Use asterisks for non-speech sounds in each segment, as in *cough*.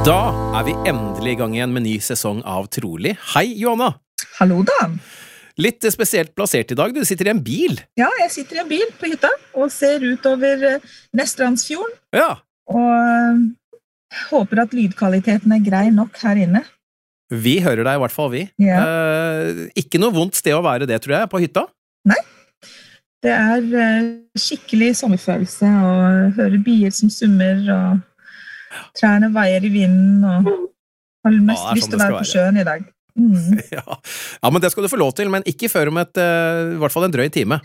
Da er vi endelig i gang igjen med ny sesong av Trolig. Hei, Johanna! Hallo, Dan. Litt spesielt plassert i dag. Du sitter i en bil. Ja, jeg sitter i en bil på hytta og ser utover eh, Nestrandsfjorden. Ja. Og eh, håper at lydkvaliteten er grei nok her inne. Vi hører deg i hvert fall, vi. Ja. Eh, ikke noe vondt sted å være det, tror jeg, på hytta. Nei. Det er eh, skikkelig sommerfølelse å høre bier som summer, og trærne veier i vinden, og har mest Ja, er lyst sånn til å være på sjøen i dag. Mm. *laughs* Ja. ja, men det skal du få lov til, men ikke før om et, uh, i hvert fall en drøy time.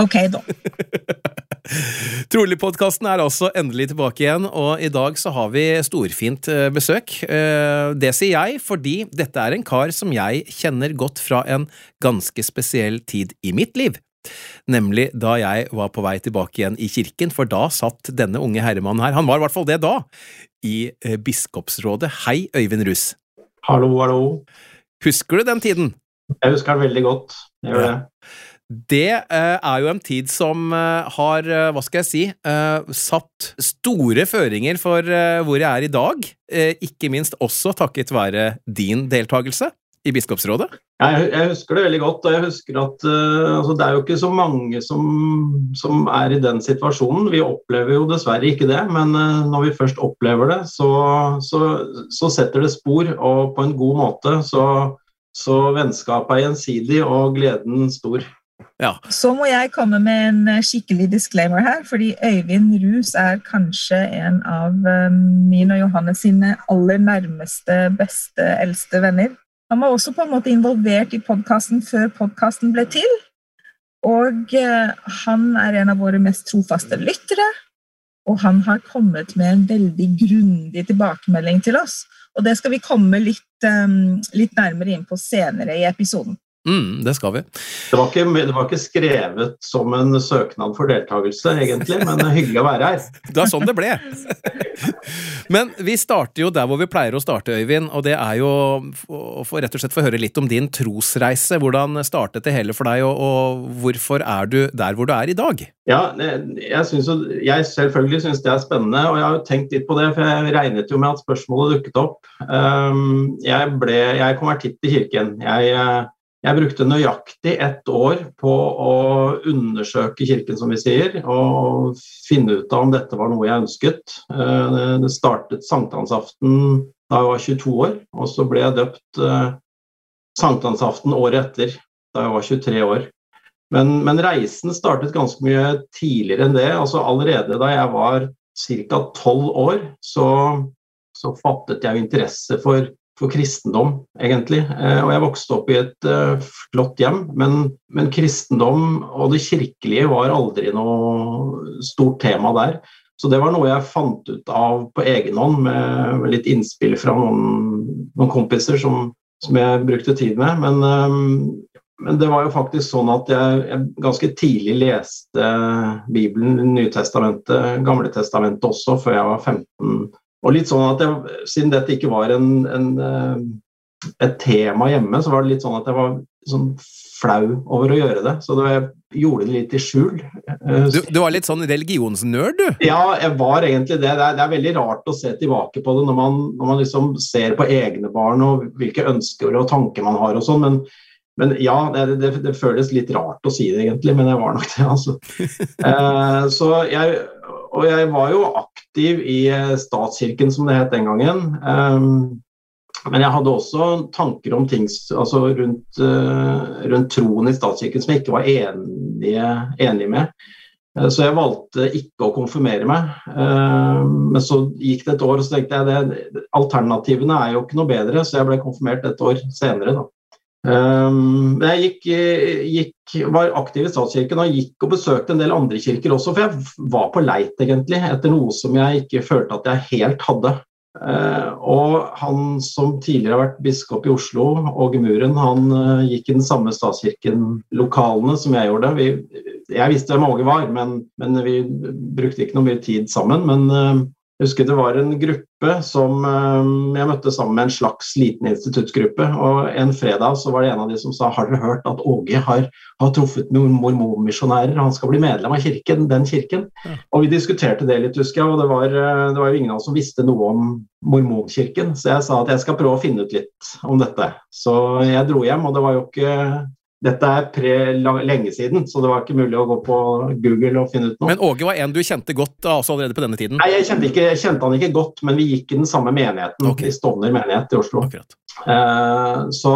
Ok, da. *laughs* Trolig-podkasten er altså endelig tilbake igjen, og i dag så har vi storfint eh, besøk. Eh, Det sier jeg fordi dette er en kar som jeg kjenner godt fra en ganske spesiell tid i mitt liv. Nemlig da jeg var på vei tilbake igjen i kirken, for da satt denne unge herremannen her, han var i hvert fall det da, i eh, biskopsrådet. Hei, Øyvind Russ. Hallo, hallo. Husker du den tiden? Jeg husker den veldig godt. Jeg gjør Ja. det. Det eh, er jo en tid som eh, har, hva skal jeg si, satt store føringer for hvor jeg er i dag. Ikke minst også takket være din deltakelse i biskopsrådet. Jeg, jeg husker det veldig godt, og jeg husker at uh, altså, det er jo ikke så mange som, som er i den situasjonen. Vi opplever jo dessverre ikke det, men uh, når vi først opplever det, så, så, så setter det spor, og på en god måte. Så, så vennskapet er gjensidig, og gleden stor. Ja. Så må jeg komme med en eh, skikkelig disclaimer her, fordi Øyvind Rus er kanskje en av min og Johannes sine aller nærmeste, beste, eldste venner. Han var også på en måte involvert i podkasten før podkasten ble til. Og eh, han er en av våre mest trofaste lyttere. Og han har kommet med en veldig grundig tilbakemelding til oss. Og det skal vi komme litt, eh, litt nærmere inn på senere i episoden. Mm, det skal vi. Det var, ikke, det var ikke skrevet som en søknad for deltakelse, egentlig, men hyggelig å være her. *laughs* Det er sånn det ble. *laughs* Men vi starter jo der hvor vi pleier å starte, Øyvind, og det er jo å få rett og slett få høre litt om din trosreise. Hvordan startet det hele for deg, og, og hvorfor er du der hvor du er i dag? Ja, jeg, synes jo, jeg selvfølgelig syns det er spennende, og jeg har jo tenkt litt på det, for jeg regnet jo med at spørsmålet dukket opp. Um, jeg, ble, jeg er konvertitt til kirken. Jeg, jeg brukte nøyaktig ett år på å undersøke kirken, som vi sier, og finne ut av om dette var noe jeg ønsket. Uh, Det startet sankthansaften da jeg var 22 år, og så ble jeg døpt uh, sankthansaften året etter, da jeg var 23 år. Men, men, reisen startet ganske mye tidligere enn det. altså Allerede da jeg var ca. tolv år, så, så, fattet jeg interesse for, for kristendom, egentlig. Eh, og jeg vokste opp i et uh, flott hjem, men, men, kristendom og det kirkelige var aldri noe stort tema der. Så det var noe jeg fant ut av på egen hånd, med, litt innspill fra noen, noen kompiser som, som, jeg brukte tid med. Men um, men det var jo faktisk sånn at jeg, jeg ganske tidlig leste Bibelen, Nytestamentet, Gamletestamentet også, før jeg var 15. Og litt sånn at jeg, Siden dette ikke var en, en, et tema hjemme, så var det litt sånn at jeg var sånn flau over å gjøre det. Så det, jeg gjorde det litt i skjul. Du, du var litt sånn religionsnerd, du? Ja, jeg var egentlig det. Det er, det er, veldig rart å se tilbake på det når man, når man liksom ser på egne barn og hvilke ønsker og tanker man har og sånn. men men ja, det, det, det, føles litt rart å si det egentlig, men jeg var nok det, altså. *laughs* Eh, så jeg, og jeg var jo aktiv i statskirken, som det het den gangen. Eh, Men jeg hadde også tanker om ting altså rundt, uh, rundt, troen i statskirken som jeg ikke var enige, enig med. Uh, så jeg valgte ikke å konfirmere meg. Uh, men så gikk det et år, og så tenkte jeg at alternativene er jo ikke noe bedre, så jeg ble konfirmert et år senere. da. Jeg gikk, gikk, var aktiv i statskirken og gikk og besøkte en del andre kirker også, for jeg var på leit egentlig etter noe som jeg ikke følte at jeg helt hadde. Uh, og han som tidligere har vært biskop i Oslo, Åge Muren, han uh, gikk i den samme statskirken-lokalene som jeg gjorde. Vi, jeg visste hvem Åge var, men, men, vi brukte ikke noe mye tid sammen. Men uh, jeg husker det var en gruppe som eh, jeg møtte sammen med en slags liten instituttsgruppe. og En fredag så var det en av de som sa har dere hørt at Åge har, har truffet noen mormonmisjonærer, han skal bli medlem av kirken, den kirken. Ja. Og Vi diskuterte det litt, husker jeg, og det var, eh, det var jo ingen av oss som visste noe om mormonkirken. Så jeg sa at jeg skal prøve å finne ut litt om dette. Så jeg dro hjem, og det var jo ikke dette er pre lenge siden, så det var ikke mulig å gå på Google og finne ut noe. Men Åge var en du kjente godt altså allerede på denne tiden? Nei, jeg kjente, ikke, jeg kjente han ikke godt, men vi gikk i den samme menigheten, okay. i Stovner menighet i Oslo. Eh, så,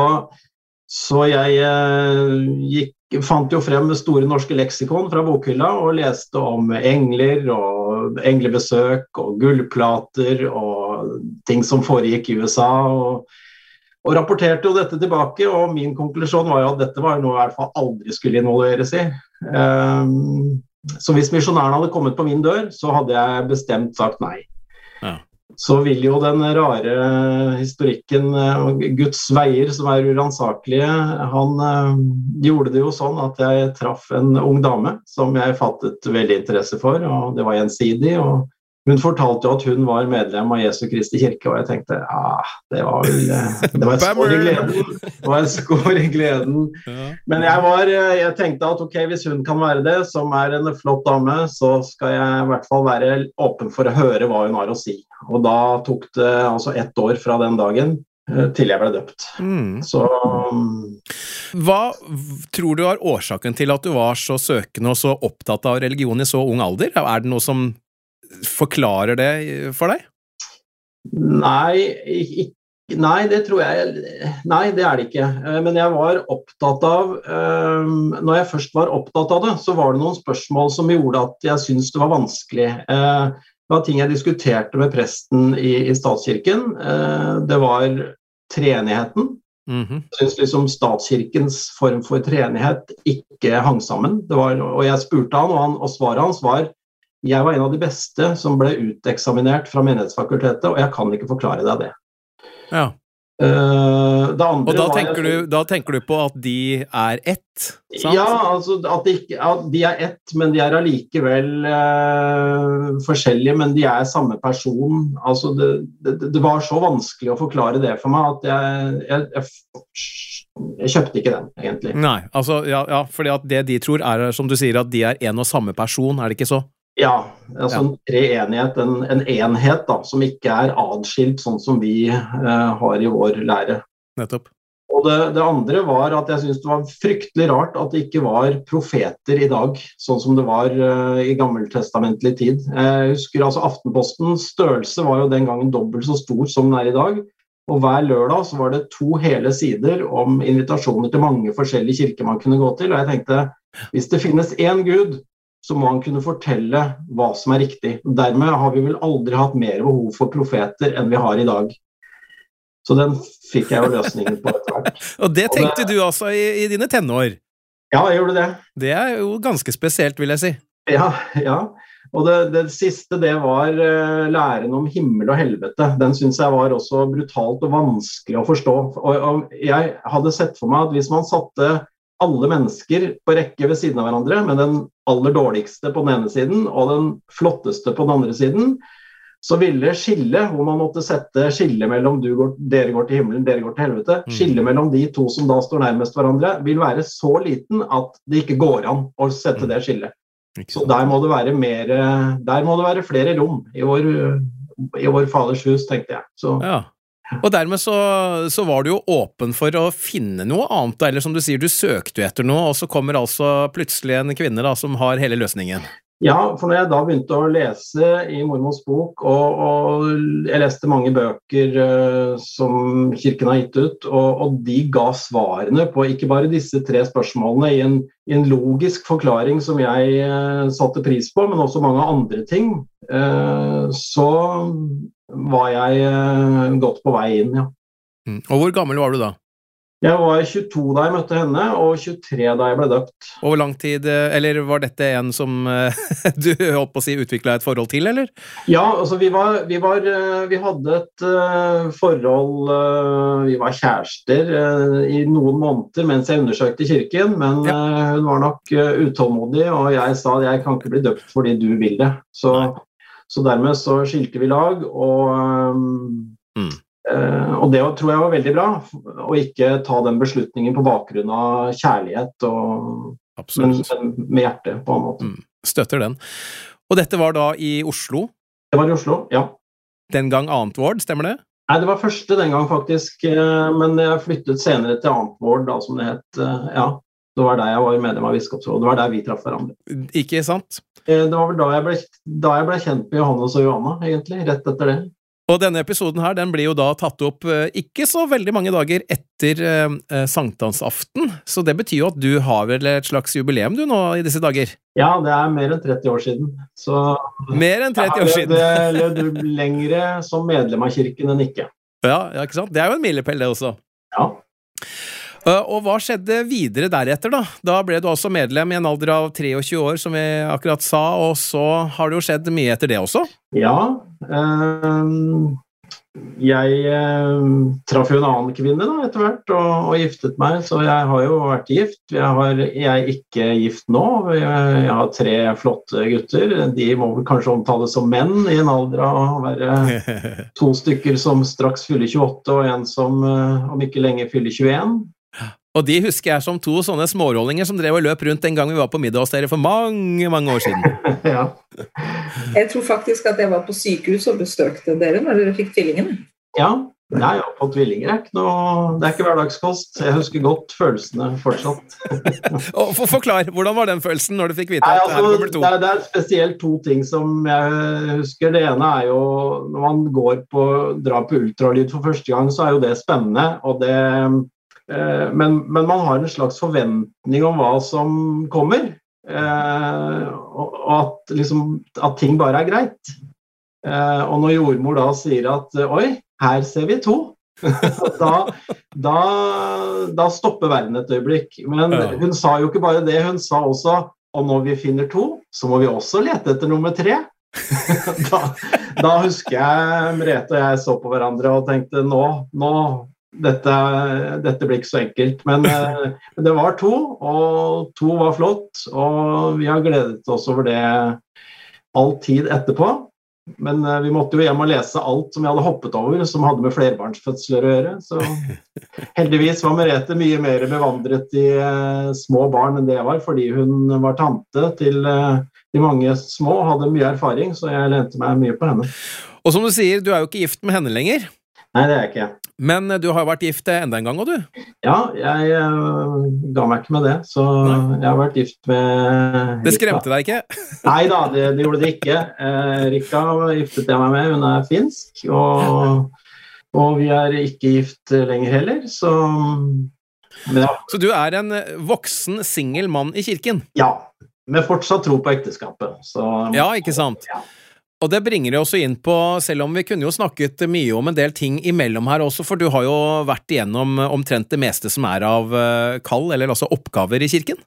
så, jeg eh, gikk, fant jo frem Store norske leksikon fra bokhylla og leste om engler og englebesøk og gullplater og ting som foregikk i USA. og og rapporterte jo dette tilbake, og min konklusjon var jo at dette var noe jeg i hvert fall aldri skulle involveres i. Um, så hvis misjonærene hadde kommet på min dør, så hadde jeg bestemt sagt nei. Ja. Så vil jo den rare historikken og Guds veier, som er uransakelige, han øh, gjorde det jo sånn at jeg traff en ung dame som jeg fattet veldig interesse for, og det var gjensidig. og hun fortalte jo at hun var medlem av Jesu Kristi kirke, og jeg tenkte ja, det var vel eh, *laughs* Det var et skår i gleden. Det var et skår i gleden. Men jeg, var, eh, jeg tenkte at ok, hvis hun kan være det, som er en flott dame, så skal jeg i hvert fall være åpen for å høre hva hun har å si. Og da tok det altså ett år fra den dagen eh, til jeg ble døpt. Mm. Så Hva tror du var årsaken til at du var så søkende og så opptatt av religion i så ung alder? Er det noe som forklarer det for deg? Nei, ikke, nei, det tror jeg Nei, det er det ikke. Eh, men jeg var opptatt av eh, Når jeg først var opptatt av det, så var det noen spørsmål som gjorde at jeg syntes det var vanskelig. Eh, det var ting jeg diskuterte med presten i, i statskirken. Det var treenigheten. Mm -hmm. Jeg syns liksom statskirkens form for treenighet ikke hang sammen. Var, og jeg spurte han, og, han, og svaret hans var jeg var en av de beste som ble uteksaminert fra Menighetsfakultetet, og jeg kan ikke forklare deg det. Ja. Uh, og da tenker, du, da tenker, du, på at de er ett? Sant? Ja, altså at de, at de, er ett, men de er allikevel uh, forskjellige. Men de er samme person. Altså det, det, det, var så vanskelig å forklare det for meg at jeg, jeg, jeg, jeg kjøpte ikke den, egentlig. Nei, altså, ja, ja fordi at det de tror er, som du sier, at de er en og samme person, er det ikke så? Ja, altså en treenighet, en, en enhet da, som ikke er adskilt sånn som vi eh, har i vår lære. Nettopp. Og det, det andre var at jeg syntes det var fryktelig rart at det ikke var profeter i dag, sånn som det var eh, i gammeltestamentlig tid. Jeg husker altså Aftenpostens størrelse var jo den gangen dobbelt så stor som den er i dag. Og hver lørdag så var det to hele sider om invitasjoner til mange forskjellige kirker man kunne gå til. Og jeg tenkte hvis det finnes én gud, så må han kunne fortelle hva som er riktig. Dermed har vi vel aldri hatt mer behov for profeter enn vi har i dag. Så den fikk jeg jo løsningen på etter hvert. *laughs* og det tenkte og det, du altså i, i, dine tenår? Ja, jeg gjorde det. Det er jo ganske spesielt, vil jeg si. Ja, ja. Og det, det siste, det var uh, læren om himmel og helvete. Den syns jeg var også brutalt og vanskelig å forstå. Og, og jeg hadde sett for meg at hvis man satte alle mennesker på rekke ved siden av hverandre, med den aller dårligste på den ene siden og den flotteste på den andre siden, så ville skillet, hvor man måtte sette skillet mellom går, dere går til himmelen, dere går til helvete, mm. skillet mellom de to som da står nærmest hverandre, vil være så liten at det ikke går an å sette mm. det skillet. Så der må mer, der må det være flere rom i vår, i vår Faders hus, tenkte jeg. Så, ja. Og dermed så, så, var du jo åpen for å finne noe annet, eller som du sier, du søkte jo etter noe, og så kommer altså plutselig en kvinne da som har hele løsningen. Ja, for når jeg da begynte å lese i mormors bok, og, og jeg leste mange bøker uh, som Kirken har gitt ut, og, og, de ga svarene på ikke bare disse tre spørsmålene i en, i en logisk forklaring som jeg uh, satte pris på, men også mange andre ting, uh, så var jeg godt på vei inn, ja. Mm. Og hvor gammel var du da? Jeg var 22 da jeg møtte henne, og 23 da jeg ble døpt. Og hvor lang tid eh, Eller var dette en som eh, *laughs* du holdt på å si utvikla et forhold til, eller? Ja, altså vi var Vi, var, eh, vi hadde et forhold Vi var kjærester i noen måneder mens jeg undersøkte kirken, men ja. hun var nok utålmodig, og jeg sa at jeg kan ikke bli døpt fordi du vil det. Så, så dermed så skilte vi lag, og mm. Uh, og det tror jeg var veldig bra, å ikke ta den beslutningen på bakgrunn av kjærlighet, og, men, med hjertet, på en måte. Mm, støtter den. Og dette var da i Oslo? Det var i Oslo, ja. Den gang annet Ward, stemmer det? Nei, det var første den gang, faktisk. Uh, men jeg flyttet senere til annet Ward, da, som det het. Uh, ja. Det var der jeg var medlem av Biskopsrådet. Det var der vi traff hverandre. Ikke sant? Det var vel da jeg ble, da jeg ble kjent med Johannes og Johanna, egentlig. Rett etter det. Og denne episoden her, den blir jo da tatt opp eh, ikke så veldig mange dager etter eh, eh, sankthansaften, så det betyr jo at du har vel et slags jubileum du nå i disse dager? Ja, det er mer enn 30 år siden. Så Mer enn 30 år siden? Jeg har levd lengre som medlem av kirken enn ikke. Ja, ja, ikke sant? Det er jo en milepæl, det også. Ja. Eh, og hva skjedde videre deretter, da? Da ble du altså medlem i en alder av 23 år, som vi akkurat sa, og så har det jo skjedd mye etter det også? Ja. Øh, jeg øh, traff jo en annen kvinne da, etter hvert og, og, giftet meg, så jeg har jo vært gift. Jeg, har, jeg er ikke gift nå. Jeg, jeg, har tre flotte gutter. De må vel kanskje omtales som menn i en alder av å være *laughs* to stykker som straks fyller 28, og en som om ikke lenge fyller 21. Og de husker jeg som to sånne smårollinger som drev og løp rundt en gang vi var på middag hos dere for mange, mange år siden. *laughs* ja. Jeg tror faktisk at jeg var på sykehus og besøkte dere når dere fikk tvillingene. Ja, jeg har fått tvillinger. Er noe, det er ikke hverdagskost. Jeg husker godt følelsene fortsatt. *laughs* for, forklar, Hvordan var den følelsen når du fikk vite Nei, at altså, det, er, det er spesielt to ting som jeg husker. Det ene er jo når man går på, drar på ultralyd for første gang, så er jo det spennende. og det men, men, man har en slags forventning om hva som kommer. Eh, og at, liksom, at ting bare er greit. Eh, og når jordmor da sier at oi, her ser vi to, *laughs* da, da, da, stopper verden et øyeblikk. Men hun sa jo ikke bare det, hun sa også og når vi finner to, så må vi også lete etter nummer tre. *laughs* da, da, husker jeg Merete og jeg så på hverandre og tenkte nå, nå, dette, dette, blir ikke så enkelt. Men *laughs* eh, det var to, og to var flott. Og vi har gledet oss over det all tid etterpå. Men eh, vi måtte jo hjem og lese alt som vi hadde hoppet over, som hadde med flerbarnsfødsler å gjøre. Så *laughs* heldigvis var Merete mye mer bevandret i eh, små barn enn det jeg var, fordi hun var tante til de mange små og hadde mye erfaring, så jeg lente meg mye på henne. Og som du sier, du er jo ikke gift med henne lenger. Nei, det er jeg ikke. Men eh, du har vært gift enda en gang òg, du? Ja, jeg uh, ga meg ikke med det. Så Nei. jeg har vært gift med Rikka. Det skremte deg ikke? *laughs* Nei da, det, det, gjorde det ikke. Uh, Rikka giftet jeg meg med, hun er finsk. Og, og vi er ikke gift lenger heller, så ja. Så du er en voksen, singel mann i kirken? Ja, med fortsatt tro på ekteskapet. Så, ja, ikke sant? Ja. Og det bringer også inn på, selv om vi kunne jo snakket mye om en del ting imellom her også, for du har jo vært igjennom omtrent det meste som er av eh, kall, eller altså oppgaver i kirken?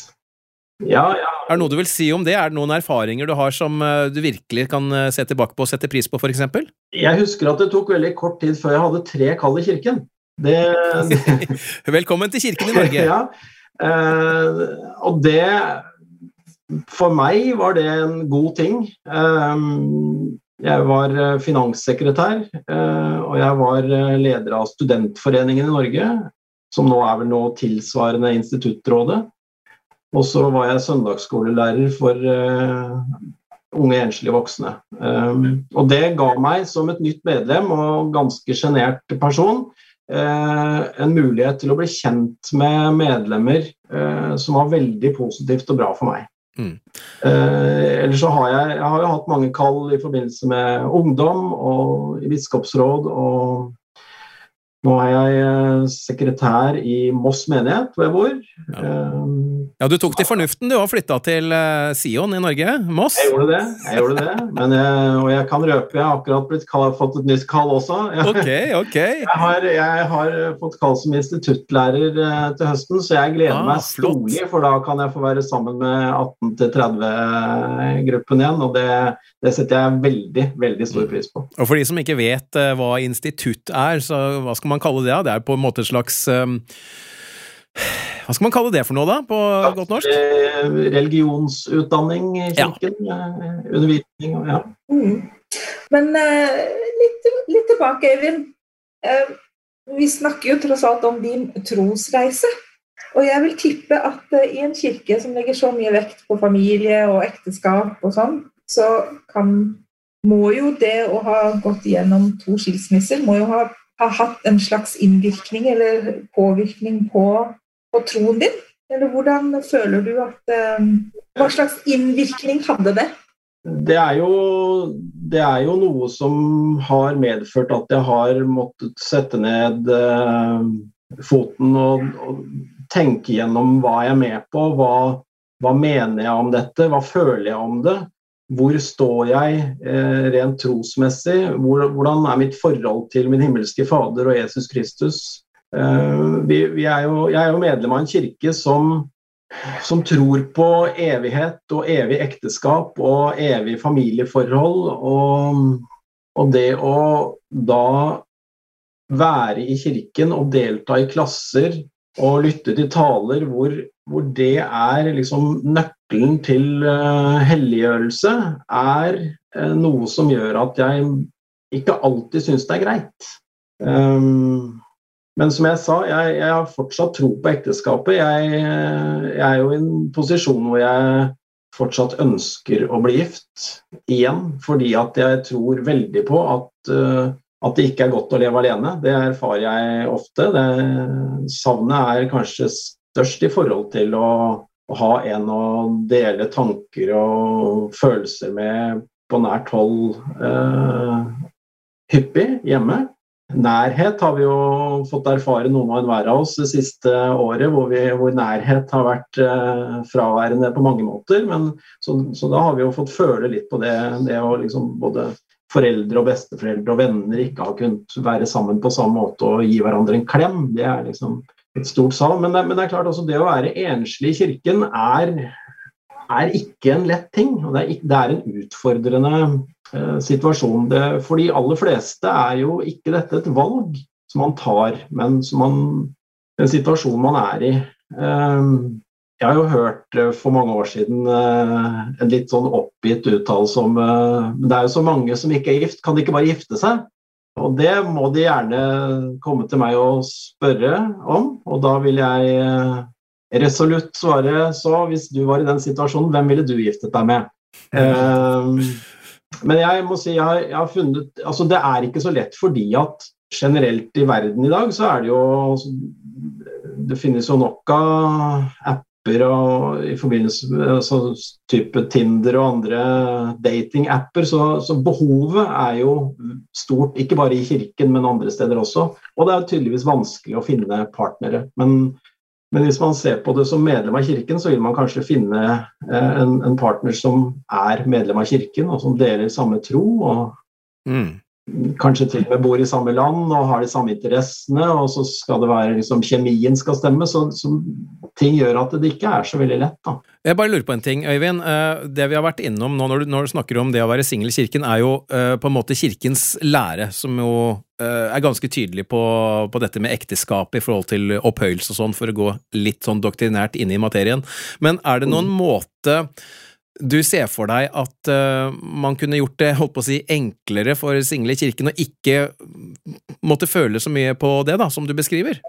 Ja, ja. Er det noe du vil si om det? Er det noen erfaringer du har som eh, du virkelig kan eh, se tilbake på og sette pris på, f.eks.? Jeg husker at det tok veldig kort tid før jeg hadde tre kall i kirken. Det... *laughs* Velkommen til kirken i Norge! *laughs* ja, uh, og det for meg var det en god ting. Ehm, jeg var eh, finanssekretær, eh, og jeg var eh, leder av Studentforeningen i Norge, som nå er vel nå tilsvarende Instituttrådet. Og så var jeg søndagsskolelærer for unge enslige voksne. Ehm, og det ga meg, som et nytt medlem og ganske sjenert person, en mulighet til å bli kjent med medlemmer som var veldig positivt og bra for meg. Mm. Eh, ellers så har jeg, jeg har jo hatt mange kall i forbindelse med ungdom og i biskopsråd og nå er jeg eh, sekretær i Moss menighet, hvor jeg bor. Ja, um, ja du tok til fornuften, du, og flytta til eh, Sion i Norge? Moss? Jeg gjorde det. jeg gjorde det. Men jeg, og jeg kan røpe, jeg har akkurat blitt kall, fått et nytt kall også. Jeg, ok, *laughs* ok. Jeg har, jeg har fått kall som instituttlærer til høsten, så jeg gleder ah, meg storlig, for da kan jeg få være sammen med 18-30-gruppen igjen. Og det, det, setter jeg veldig, veldig stor pris på. Og for de som ikke vet hva institutt er, så hva skal man man kalle det? Det er på en måte et slags um, hva skal man kalle det for noe, da, på ja, godt norsk? Religionsutdanning i kirken. Ja. Eh, undervisning og ja. Mm. Men uh, litt, litt, tilbake, Øyvind. Uh, vi snakker jo tross alt om din trosreise. Og jeg vil tippe at uh, i en kirke som legger så mye vekt på familie og ekteskap og sånn, så kan, må jo det å ha gått igjennom to skilsmisser må jo ha har hatt en slags innvirkning eller påvirkning på, på troen din? Eller hvordan føler du at eh, Hva slags innvirkning hadde det? Det er, jo, det er jo noe som har medført at jeg har måttet sette ned eh, foten og, og, tenke gjennom hva jeg er med på, hva, hva mener jeg om dette, hva føler jeg om det? Hvor står jeg eh, rent trosmessig? Hvor, hvordan er mitt forhold til min himmelske Fader og Jesus Kristus? Eh, vi, vi er jo, jeg er jo medlem av en kirke som, som tror på evighet og evig ekteskap og evig familieforhold. Og, og det å da være i kirken og delta i klasser og lytte til taler hvor, hvor det er liksom nøkkelen til uh, helliggjørelse, er uh, noe som gjør at jeg ikke alltid syns det er greit. Um, men som jeg sa, jeg, jeg, har fortsatt tro på ekteskapet. Jeg, jeg, er jo i en posisjon hvor jeg fortsatt ønsker å bli gift igjen, fordi at jeg tror veldig på at uh, at det ikke er godt å leve alene. Det erfarer jeg ofte. Det, savnet er kanskje størst i forhold til å, å, ha en å dele tanker og følelser med på nært hold eh, hyppig hjemme. Nærhet har vi jo fått erfare noen og enhver av oss det siste året, hvor, vi, hvor nærhet har vært eh, fraværende på mange måter. Men, så, så, da har vi jo fått føle litt på det, det å liksom både foreldre og besteforeldre og venner ikke har kunnet være sammen på samme måte og gi hverandre en klem. Det er liksom et stort savn. Men, men, det er klart også det å være enslig i kirken er, er ikke en lett ting. og Det er, det er en utfordrende eh, situasjon. Det, for de aller fleste er jo ikke dette et valg som man tar, men som man, en situasjon man er i. Eh, jeg har jo hørt eh, for mange år siden eh, en litt sånn oppgitt uttalelse om eh, Men det er jo så mange som ikke er gift, kan de ikke bare gifte seg? Og det må de gjerne komme til meg og spørre om, og da vil jeg resolutt svare så hvis du var i den situasjonen, hvem ville du giftet deg med? Mm. men jeg må si jeg, jeg har funnet Altså det er ikke så lett fordi at generelt i verden i dag så er det jo altså, Det finnes jo nok av app apper og i forbindelse med altså, type Tinder og andre datingapper. Så, så behovet er jo stort, ikke bare i kirken, men andre steder også. Og det er tydeligvis vanskelig å finne partnere. Men, men hvis man ser på det som medlem av kirken, så vil man kanskje finne eh, en, en, partner som er medlem av kirken, og som deler samme tro. og mm kanskje til og med bor i samme land og har de samme interessene, og så skal det være liksom, kjemien skal stemme, så, så, ting gjør at det ikke er så veldig lett. da. Jeg bare lurer på en ting, Øyvind. Eh, det vi har vært innom nå når du, når du snakker om det å være singel i kirken, er jo uh, på en måte kirkens lære, som jo uh, er ganske tydelig på, på, dette med ekteskap i forhold til opphøyelse og sånn, for å gå litt sånn doktrinært inn i materien. Men er det noen mm. måte du ser for deg at uh, man kunne gjort det *laughs* holdt på å si, enklere for single i kirken, og ikke måtte føle så mye på det, da, som du beskriver?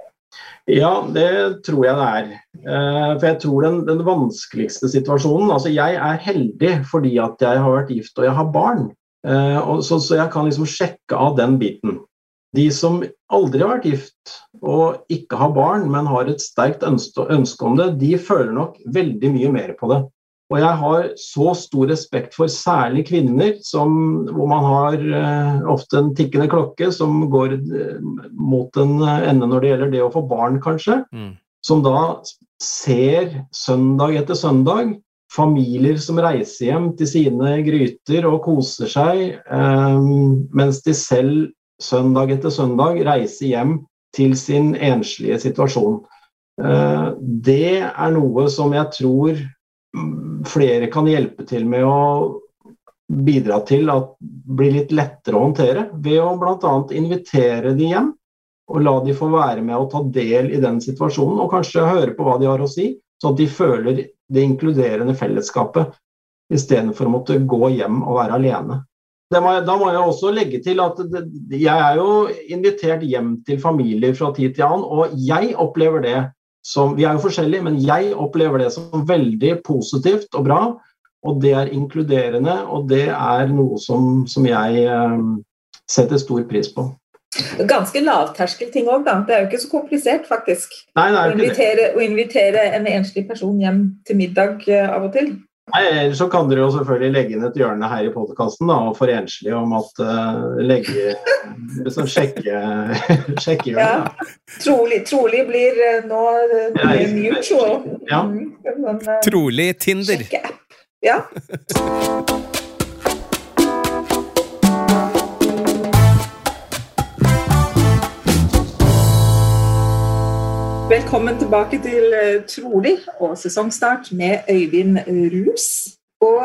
Ja, det tror jeg det er. Uh, for jeg tror den, den, vanskeligste situasjonen Altså, jeg er heldig fordi at jeg har vært gift og jeg har barn. Uh, og så, så, jeg kan liksom sjekke av den biten. De som aldri har vært gift og ikke har barn, men har et sterkt ønske, ønske om det, de føler nok veldig mye mer på det. Og jeg har så stor respekt for særlig kvinner, som, hvor man har uh, ofte en tikkende klokke som går uh, mot en ende når det gjelder det å få barn, kanskje. Mm. Som da ser søndag etter søndag familier som reiser hjem til sine gryter og koser seg, eh, mens de selv søndag etter søndag reiser hjem til sin enslige situasjon. Eh, det er noe som jeg tror flere kan hjelpe til med å bidra til at blir litt lettere å håndtere, ved å bl.a. invitere de hjem og la de få være med og ta del i den situasjonen, og kanskje høre på hva de har å si, sånn at de føler det inkluderende fellesskapet, istedenfor å måtte gå hjem og være alene. Må jeg, da må jeg også legge til at det, jeg er jo invitert hjem til familier fra tid til annen, og jeg opplever det som Vi er jo forskjellige, men jeg opplever det som veldig positivt og bra. Og det er inkluderende, og det er noe som, som jeg eh, setter stor pris på. Ganske lavterskelting òg, da. Det er jo ikke så komplisert, faktisk. Nei, å, invitere, å invitere en enslig person hjem til middag eh, av og til. Nei, ellers så kan dere jo selvfølgelig legge inn et hjørne her i podkasten for enslige om at uh, legge *laughs* liksom sjekke, *laughs* sjekke hjørnet. Ja. Trolig, trolig, blir uh, nå uh, mutual. Ja. Mm, sånn, uh, trolig Tinder. Sjekkeapp. Ja. *laughs* Velkommen tilbake til eh, Trolig og sesongstart med Øyvind Rus. Og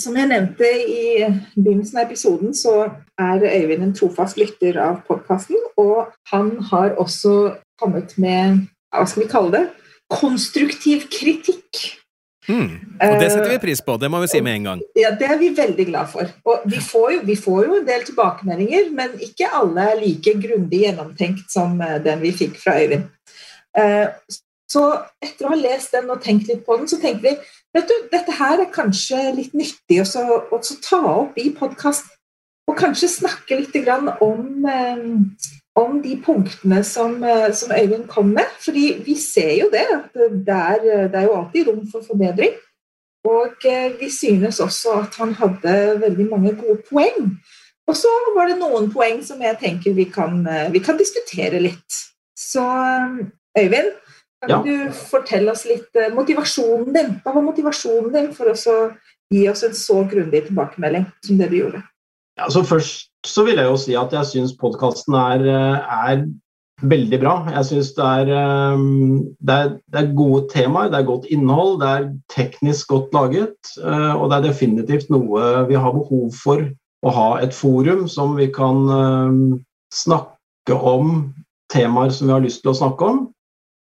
som jeg nevnte i begynnelsen av episoden, så er Øyvind en trofast lytter av podkasten. Og han har også kommet med hva skal vi kalle det konstruktiv kritikk. Mm. Og det setter vi pris på, det må vi si med en gang. Ja, Det er vi veldig glad for. Og vi får jo, vi får jo en del tilbakemeldinger, men ikke alle er like grundig gjennomtenkt som eh, den vi fikk fra Øyvind. Eh, så etter å ha lest den og tenkt litt på den, så tenkte vi vet du, dette her er kanskje litt nyttig å ta opp i podkast. Og kanskje snakke litt om, eh, om de punktene som, eh, som, Øyvind kom med. Fordi vi ser jo det, at det er, det er jo alltid rom for forbedring. Og vi synes også at han hadde veldig mange gode poeng. Og så var det noen poeng som jeg tenker vi kan, vi kan diskutere litt. Så Øyvind, kan ja. du fortelle oss litt eh, motivasjonen din? Hva var motivasjonen din for å gi oss en så grundig tilbakemelding som det du gjorde? Ja, så først så vil jeg jo si at jeg syns podkasten er, eh, er, veldig bra. Jeg syns det, eh, det, det, er gode temaer, det er godt innhold, det er teknisk godt laget. Og det er definitivt noe vi har behov for å ha et forum som vi kan snakke om temaer som vi har lyst til å snakke om,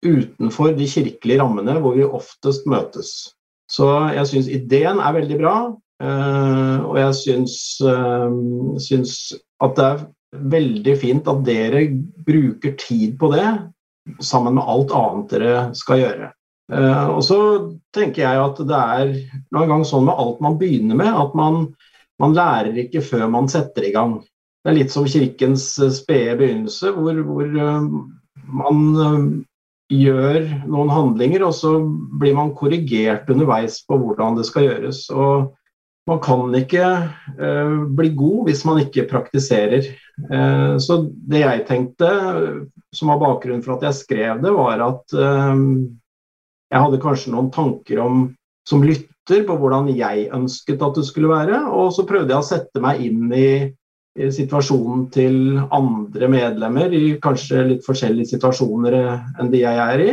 utenfor de kirkelige rammene hvor vi oftest møtes. Så jeg syns ideen er veldig bra, eh, og jeg eh, syns at det er veldig fint at dere bruker tid på det sammen med alt annet dere skal gjøre. Eh, og så tenker jeg at det er noen gang sånn med alt man begynner med, at man, man lærer ikke før man setter i gang. Det er litt som kirkens spede begynnelse, hvor, hvor man gjør noen handlinger, og så blir man korrigert underveis på hvordan det skal gjøres. Og man kan ikke uh, bli god hvis man ikke praktiserer. Uh, så det jeg tenkte, som var bakgrunnen for at jeg skrev det, var at uh, jeg hadde kanskje noen tanker om, som lytter på hvordan jeg ønsket at det skulle være, og så prøvde jeg å sette meg inn i situasjonen til andre medlemmer i kanskje litt forskjellige situasjoner enn de jeg er i.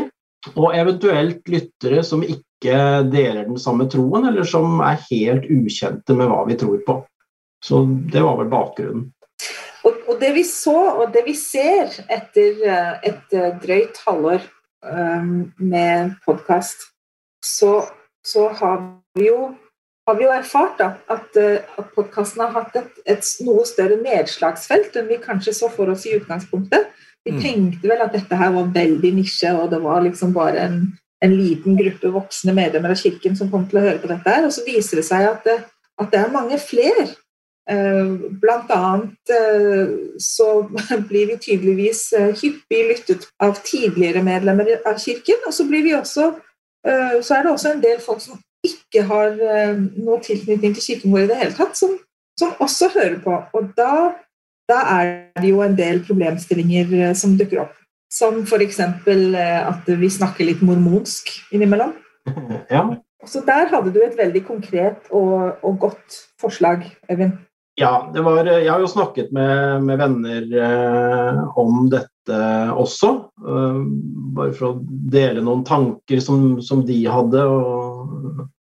Og eventuelt lyttere som ikke deler den samme troen, eller som er helt ukjente med hva vi tror på. Så det var vel bakgrunnen. Og, og det vi så, og det vi ser etter eh, et eh, drøyt halvår um, med podkast, så, så har vi jo har vi jo erfart da, at, eh, at podkasten har hatt et, et, noe større nedslagsfelt enn vi kanskje så for oss i utgangspunktet. Vi mm. tenkte vel at dette her var veldig nisje, og det var liksom bare en, en, liten gruppe voksne medlemmer av kirken som kom til å høre på dette. her, Og så viser det seg at det, at det er mange flere. Eh, blant annet eh, så *laughs* blir vi tydeligvis hyppig lyttet av tidligere medlemmer av kirken. Og så, blir vi også, så er det også en del folk som ikke har uh, noe tilknytning til kirken vår i det hele tatt, som, som også hører på. Og da, da, er det jo en del problemstillinger uh, som dukker opp. Som f.eks. Uh, at vi snakker litt mormonsk innimellom. *laughs* Ja. Så der hadde du et veldig konkret og, og godt forslag, Øyvind. Ja, var, jeg har jo snakket med, med venner eh, om dette også. Eh, bare for å dele noen tanker som, som de hadde, og,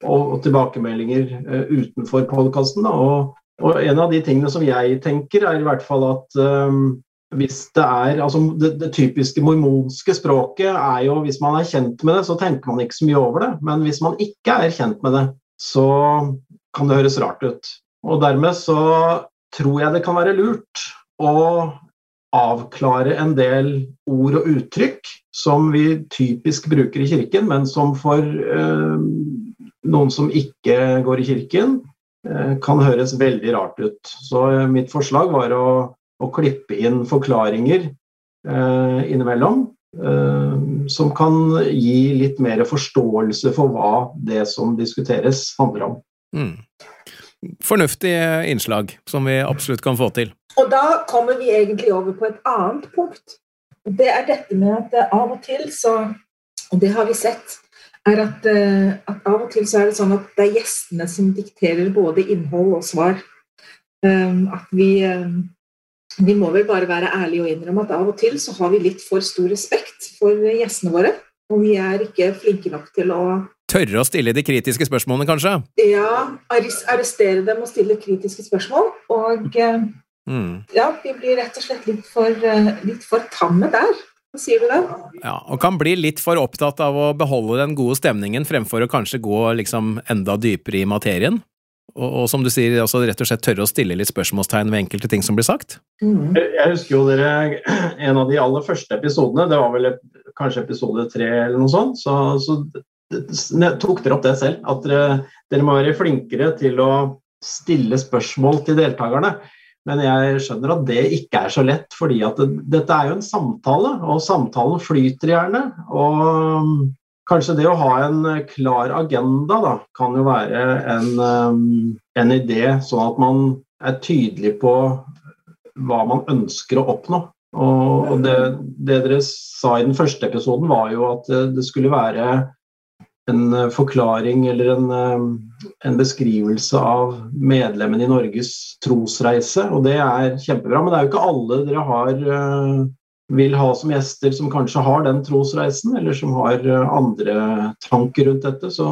og, og tilbakemeldinger uh, utenfor podkasten. Og, og, en av de tingene som jeg tenker, er i hvert fall at um, hvis det er altså det, det, typiske mormonske språket er jo Hvis man er kjent med det, så tenker man ikke så mye over det. Men hvis man ikke er kjent med det, så kan det høres rart ut. Og dermed så tror jeg det kan være lurt å avklare en del ord og uttrykk som vi typisk bruker i kirken, men som for eh, noen som ikke går i kirken, eh, kan høres veldig rart ut. Så eh, mitt forslag var å, å klippe inn forklaringer eh, innimellom. Eh, som kan gi litt mer forståelse for hva det som diskuteres, handler om. Mm fornuftig innslag som vi absolutt kan få til. Og da kommer vi egentlig over på et annet punkt. Det er dette med at av og til så Og det har vi sett. Er at, eh, at av og til så er det sånn at det er gjestene som dikterer både innhold og svar. Um, at vi um, vi må vel bare være ærlige og innrømme at av og til så har vi litt for stor respekt for gjestene våre. Og vi er ikke flinke nok til å tørre å stille de kritiske spørsmålene, kanskje? Ja, arrestere dem og stille kritiske spørsmål. Og eh, mm. ja, vi blir rett og slett litt for, eh, litt for tamme der. Sier du det? Ja, og kan bli litt for opptatt av å beholde den gode stemningen fremfor å kanskje gå liksom enda dypere i materien? Og, og, som du sier, altså rett og slett tørre å stille litt spørsmålstegn ved enkelte ting som blir sagt? Mm. Jeg husker jo dere, *clears throat* en av de aller første episodene, det var vel kanskje episode tre eller noe sånt, så, så tok dere opp det selv, at dere, dere, må være flinkere til å stille spørsmål til deltakerne. Men jeg skjønner at det ikke er så lett, fordi at det, dette er jo en samtale, og samtalen flyter gjerne. Og kanskje det å ha en klar agenda da, kan jo være en, um, en idé, sånn at man er tydelig på hva man ønsker å oppnå. Og det, det, dere sa i den første episoden, var jo at det skulle være en eh, forklaring eller en, eh, en, beskrivelse av medlemmene i Norges trosreise. Og det er kjempebra. Men det er jo ikke alle dere har, eh, vil ha som gjester som kanskje har den trosreisen, eller som har andre tanker rundt dette. Så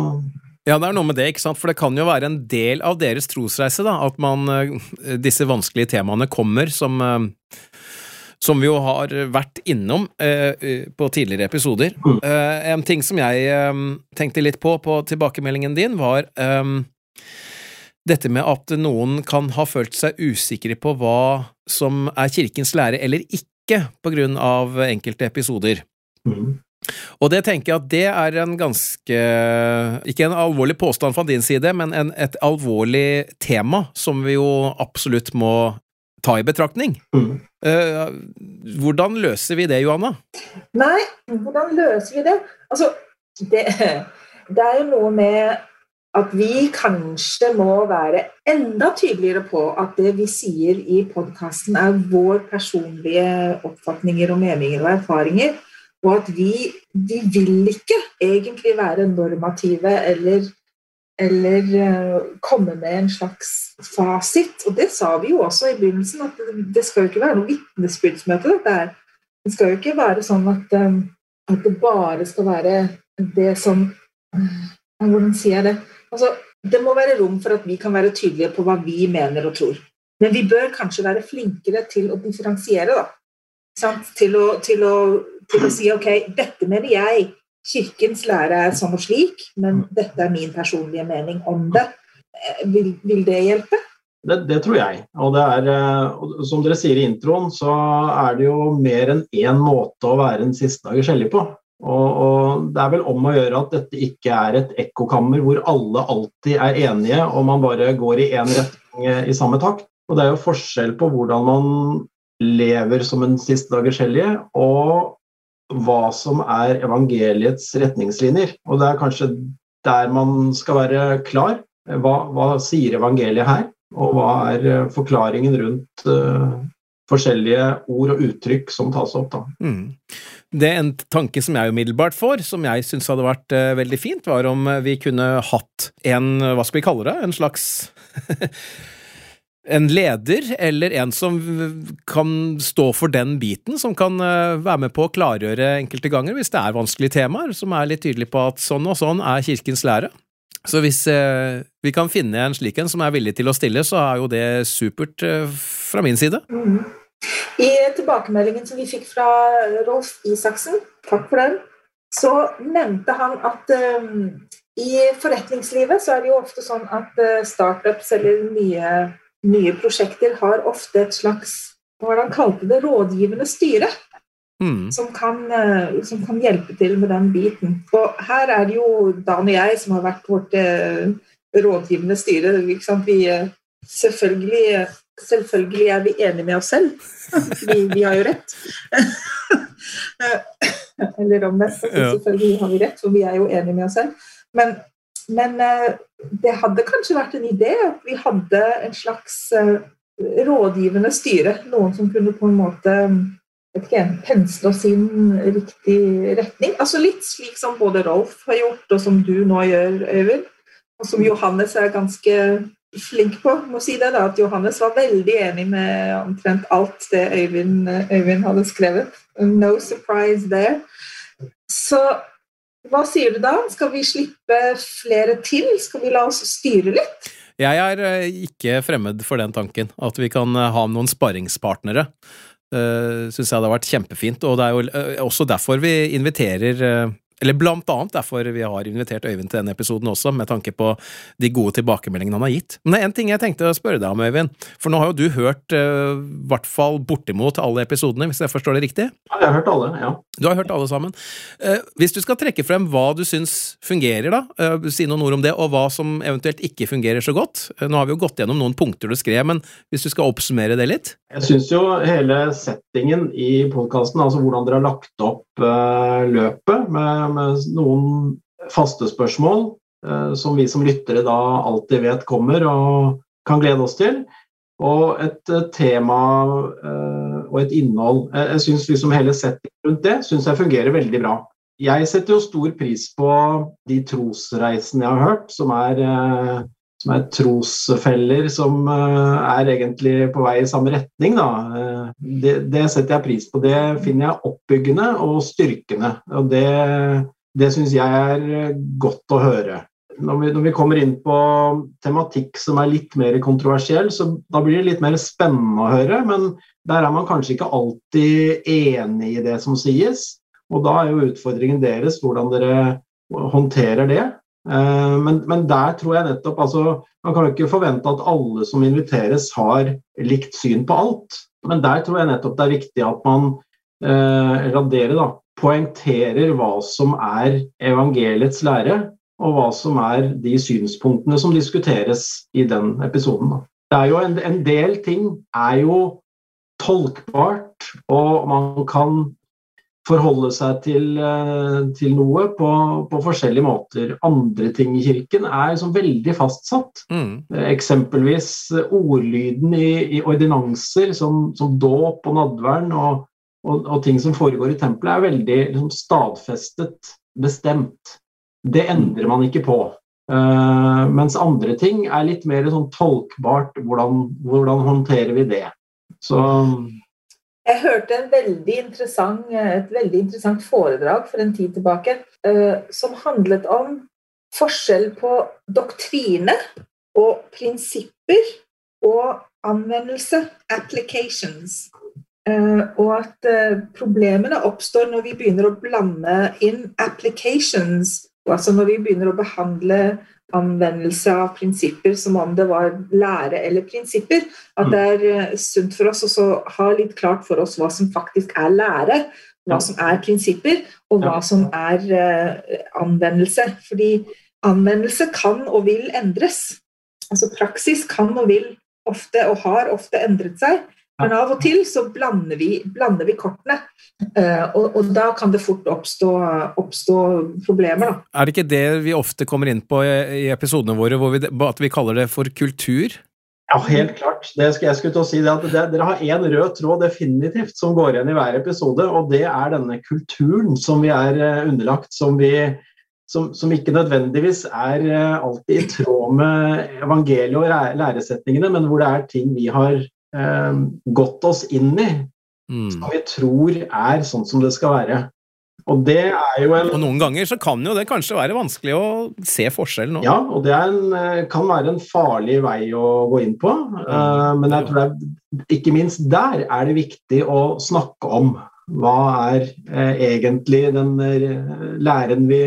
ja, det er noe med det, ikke sant? for det kan jo være en del av deres trosreise da, at man, disse vanskelige temaene kommer som som vi jo har vært innom eh, på tidligere episoder. Mm. Eh, en ting som jeg eh, tenkte litt på på tilbakemeldingen din, var eh, dette med at noen kan ha følt seg usikre på hva som er kirkens lære eller ikke, på grunn av enkelte episoder. Mm. Og det tenker jeg at det er en ganske Ikke en alvorlig påstand fra din side, men en, et alvorlig tema som vi jo absolutt må ta i betraktning. Mm. Uh, hvordan løser vi det, Johanna? Nei, hvordan løser vi det? Altså, det, det er jo noe med at vi kanskje må være enda tydeligere på at det vi sier i podkasten, er vår personlige oppfatninger og meninger og erfaringer. Og at vi, vi vil ikke egentlig være normative eller eller uh, komme med en slags fasit. Og det sa vi jo også i begynnelsen, at det skal jo ikke være noe vitnesbyrdsmøte. dette Det skal jo ikke være sånn at, um, at, det bare skal være det som uh, Hvordan sier jeg det? Altså, det må være rom for at vi kan være tydelige på hva vi mener og tror. Men vi bør kanskje være flinkere til å differensiere, da. Til å, til, å, til å si ok, dette mener jeg Kirkens lære er sånn og slik, men dette er min personlige mening om det. Eh, vil, vil det hjelpe? Det, det, tror jeg. Og det er, eh, som dere sier i introen, så er det jo mer enn én måte å være en siste dagers hellig på. Og, og, det er vel om å gjøre at dette ikke er et ekkokammer hvor alle alltid er enige og man bare går i én retning eh, i samme takt. Og det er jo forskjell på hvordan man lever som en siste dagers hellige, og hva som er evangeliets retningslinjer. Og det er kanskje der man skal være klar. Hva, hva sier evangeliet her, og hva er eh, forklaringen rundt uh, forskjellige ord og uttrykk som tas opp? da. Mm. Det er En tanke som jeg umiddelbart får, som jeg syns hadde vært uh, veldig fint, var om vi kunne hatt en, hva skal vi kalle det, en slags *laughs* en leder, eller en som kan stå for den biten, som kan eh, være med på å klargjøre enkelte ganger hvis det er vanskelige temaer, som er litt tydelig på at sånn og sånn er kirkens lære. Så hvis eh, vi kan finne en slik en som er villig til å stille, så er jo det supert eh, fra min side. Mm. I tilbakemeldingen som vi fikk fra Rolf Isaksen, takk for den, så nevnte han at um, i forretningslivet så er det jo ofte sånn at startups eller nye nye prosjekter har ofte et slags hva han kalte det, rådgivende styre. Mm. Som, kan, eh, som, kan, hjelpe til med den biten. Og her er det jo Dan og jeg som har vært vårt eh, rådgivende styre. Vi, eh, selvfølgelig, selvfølgelig, er vi enige med oss selv. *laughs* Vi, vi har jo rett. *laughs* Eller omvendt. Selvfølgelig har vi rett, for vi er jo enige med oss selv. Men men eh, det hadde kanskje vært en idé at vi hadde en slags eh, rådgivende styre. Noen som kunne på en måte ikke, pensle oss inn riktig retning. Altså Litt slik som både Rolf har gjort, og som du nå gjør, Øyvind. Og som Johannes er ganske flink på. må si det da, At Johannes var veldig enig med omtrent alt det Øyvind, Øyvind hadde skrevet. No surprise there. Så hva sier du da? Skal vi slippe flere til? Skal vi la oss styre litt? Jeg er eh, ikke fremmed for den tanken, at vi kan eh, ha noen sparringspartnere. Uh, Syns jeg det har vært kjempefint, og det er jo også derfor vi inviterer eller blant annet derfor vi har invitert Øyvind til denne episoden også, med tanke på de gode tilbakemeldingene han har gitt. Men det er én ting jeg tenkte å spørre deg om, Øyvind. For nå har jo du hørt i uh, hvert fall bortimot alle episodene, hvis jeg forstår det riktig? Ja, jeg har hørt alle, ja. Du har hørt alle sammen. Uh, hvis du skal trekke frem hva du syns fungerer, da, uh, si noen ord om det, og hva som eventuelt ikke fungerer så godt. nå har vi jo gått gjennom noen punkter du skrev, men hvis du skal oppsummere det litt? Jeg syns jo hele settingen i podkasten, altså hvordan dere har lagt opp løpet med med noen faste spørsmål eh, som vi som lyttere da alltid vet kommer og kan glede oss til. Og et eh, tema eh, og et innhold. Jeg syns liksom hele settingen rundt det synes jeg fungerer veldig bra. Jeg setter jo stor pris på de trosreisene jeg har hørt, som er, som er trosfeller som er egentlig på vei i samme retning. Det, det, setter jeg pris på. Det finner jeg oppbyggende og styrkende. Og det, det syns jeg er eh, godt å høre. Når vi, når vi, kommer inn på tematikk som er litt mer kontroversiell, så da blir det litt mer spennende å høre. Men der er man kanskje ikke alltid enig i det som sies. Og da er jo utfordringen deres hvordan dere håndterer det. Eh, men, men, der tror jeg nettopp altså, Man kan jo ikke forvente at alle som inviteres, har likt syn på alt. Men der tror jeg nettopp det er viktig at man, eh, eller at da, poengterer hva som er evangeliets lære, og hva som er de synspunktene som diskuteres i den episoden. Det er jo en, en del ting er jo tolkbart, og man kan forholde seg til, eh, til noe på, på, forskjellige måter. Andre ting i kirken er liksom veldig fastsatt. Mm. Eksempelvis ordlyden i, i ordinanser som, som dåp og nadvern og, og, og, ting som foregår i tempelet, er veldig liksom, stadfestet, bestemt. Det endrer man ikke på. Uh, mens andre ting er litt mer sånn tolkbart. Hvordan, hvordan håndterer vi det? Så jeg hørte veldig et veldig interessant foredrag for en tid tilbake uh, som handlet om forskjell på doktrine og prinsipper og anvendelse, applications. Uh, og at problemene oppstår når vi begynner å blande inn applications. Altså når vi begynner å behandle anvendelse av prinsipper som om det var lære eller prinsipper. At det er uh, sunt for oss å ha litt klart for oss hva som faktisk er lære, hva som er prinsipper, og hva som er anvendelse. Fordi anvendelse kan og vil endres. Altså praksis kan og vil ofte, og har ofte endret seg. Men av og til så blander vi, blander vi kortene, uh, og, og, da kan det fort oppstå, oppstå problemer. Da. Er det ikke det vi ofte kommer inn på i, episodene våre, vi, at vi kaller det for kultur? Ja, helt klart. Det skal jeg skulle til å si det at det, Dere har én rød tråd definitivt som går igjen i hver episode, og det er denne kulturen som vi er eh, underlagt, som, vi, som, som ikke nødvendigvis er eh, alltid i tråd med evangeliet og læresetningene, men hvor det er ting vi har eh, gått oss inn i, mm. som vi tror er sånn som det skal være. Og det er jo en Og noen ganger så kan jo det kanskje være vanskelig å se forskjellen òg. Ja, og det en, eh, kan være en farlig vei å gå inn på. Uh, men jeg tror det er, ikke minst der er det viktig å snakke om hva er egentlig den læren vi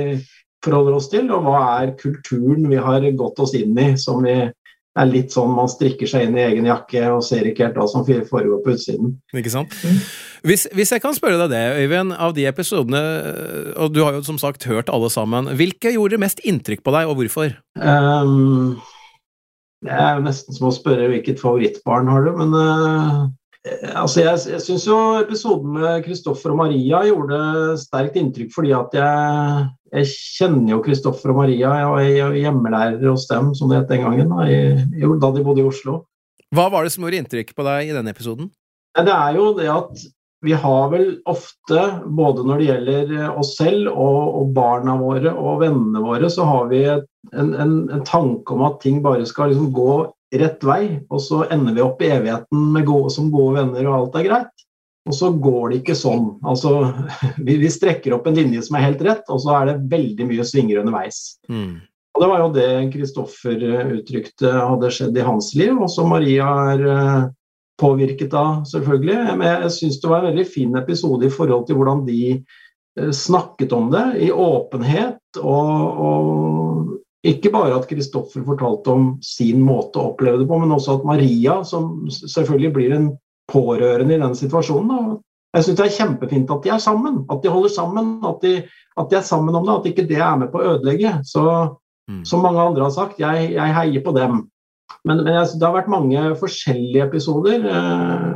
forholder oss til, og hva er kulturen vi har gått oss inn i som vi det er litt sånn man strikker seg inn i egen jakke og ser ikke helt hva som foregår på utsiden. Ikke sant? Mm. Hvis, hvis, jeg kan spørre deg det, Øyvind, av de episodene, og du har jo som sagt hørt alle sammen, hvilke gjorde mest inntrykk på deg, og hvorfor? Um, det er nesten som å spørre hvilket favorittbarn har du, men uh, altså jeg, jeg syns jo episoden med Kristoffer og Maria gjorde sterkt inntrykk fordi at jeg jeg kjenner jo Kristoffer og Maria, jeg er hjemmelærer hos dem, som det het den gangen, da, da de bodde i Oslo. Hva var det som gjorde inntrykk på deg i denne episoden? Det er jo det at vi har vel ofte, både når det gjelder oss selv og, og barna våre og vennene våre, så har vi en, en, en tanke om at ting bare skal liksom gå rett vei, og så ender vi opp i evigheten gode, som gode venner, og alt er greit. Og så går det ikke sånn. Altså, *laughs* vi, vi, strekker opp en linje som er helt rett, og så er det veldig mye svinger underveis. Mm. Og Det var jo det Kristoffer eh, uttrykte hadde skjedd i hans liv, og som Maria er eh, påvirket av, selvfølgelig. Men jeg syns det var en veldig fin episode i forhold til hvordan de eh, snakket om det i åpenhet. Og, og ikke bare at Kristoffer fortalte om sin måte å oppleve det på, men også at Maria, som selvfølgelig blir en pårørende i den situasjonen. Og jeg syns det er kjempefint at de er sammen, at de holder sammen, at de, at de, er sammen om det. At ikke det er med på å ødelegge. Så mm. som mange andre har sagt, jeg, jeg heier på dem. Men, men jeg, det har vært mange forskjellige episoder. Eh,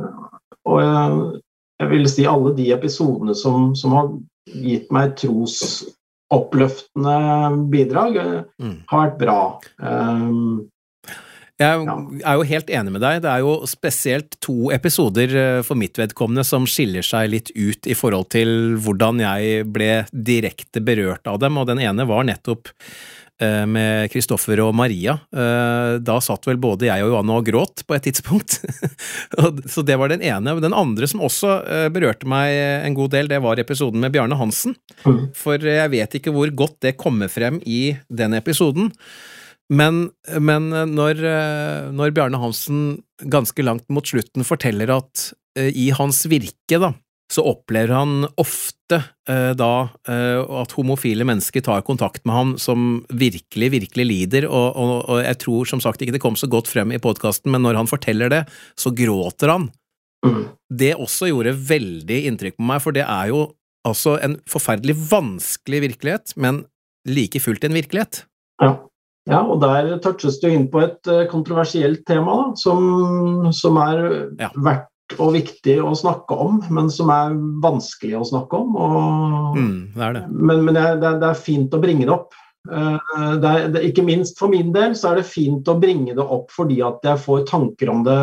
og jeg, jeg, vil si alle de episodene som, som har gitt meg trosoppløftende bidrag, eh, mm. har vært bra. Um, jeg er jo helt enig med deg. Det er jo spesielt to episoder eh, for mitt vedkommende som skiller seg litt ut i forhold til hvordan jeg ble direkte berørt av dem, og den ene var nettopp eh, med Kristoffer og Maria. Eh, da satt vel både jeg og Johanne og gråt på et tidspunkt. *laughs* Så det var den ene. Den andre som også berørte meg en god del, det var episoden med Bjarne Hansen. Mm. For jeg vet ikke hvor godt det kommer frem i den episoden. Men, men når, eh, når, Bjarne Hansen ganske langt mot slutten forteller at uh, i hans virke, da, så opplever han ofte da at homofile mennesker tar kontakt med ham som virkelig, virkelig lider, og, og, og jeg tror som sagt ikke det kom så godt frem i podkasten, men når han forteller det, så gråter han. Mm. Det også gjorde veldig inntrykk på meg, for det er jo altså en forferdelig vanskelig virkelighet, men like fullt en virkelighet. Ja. Ja, og der touches du inn på et uh, kontroversielt tema da, som, som er ja. verdt og viktig å snakke om, men som er vanskelig å snakke om. Og, mm, det er det. Men, men det, er, det, er, fint å bringe det opp. Uh, det er, det, ikke minst for min del så er det fint å bringe det opp fordi at jeg får tanker om det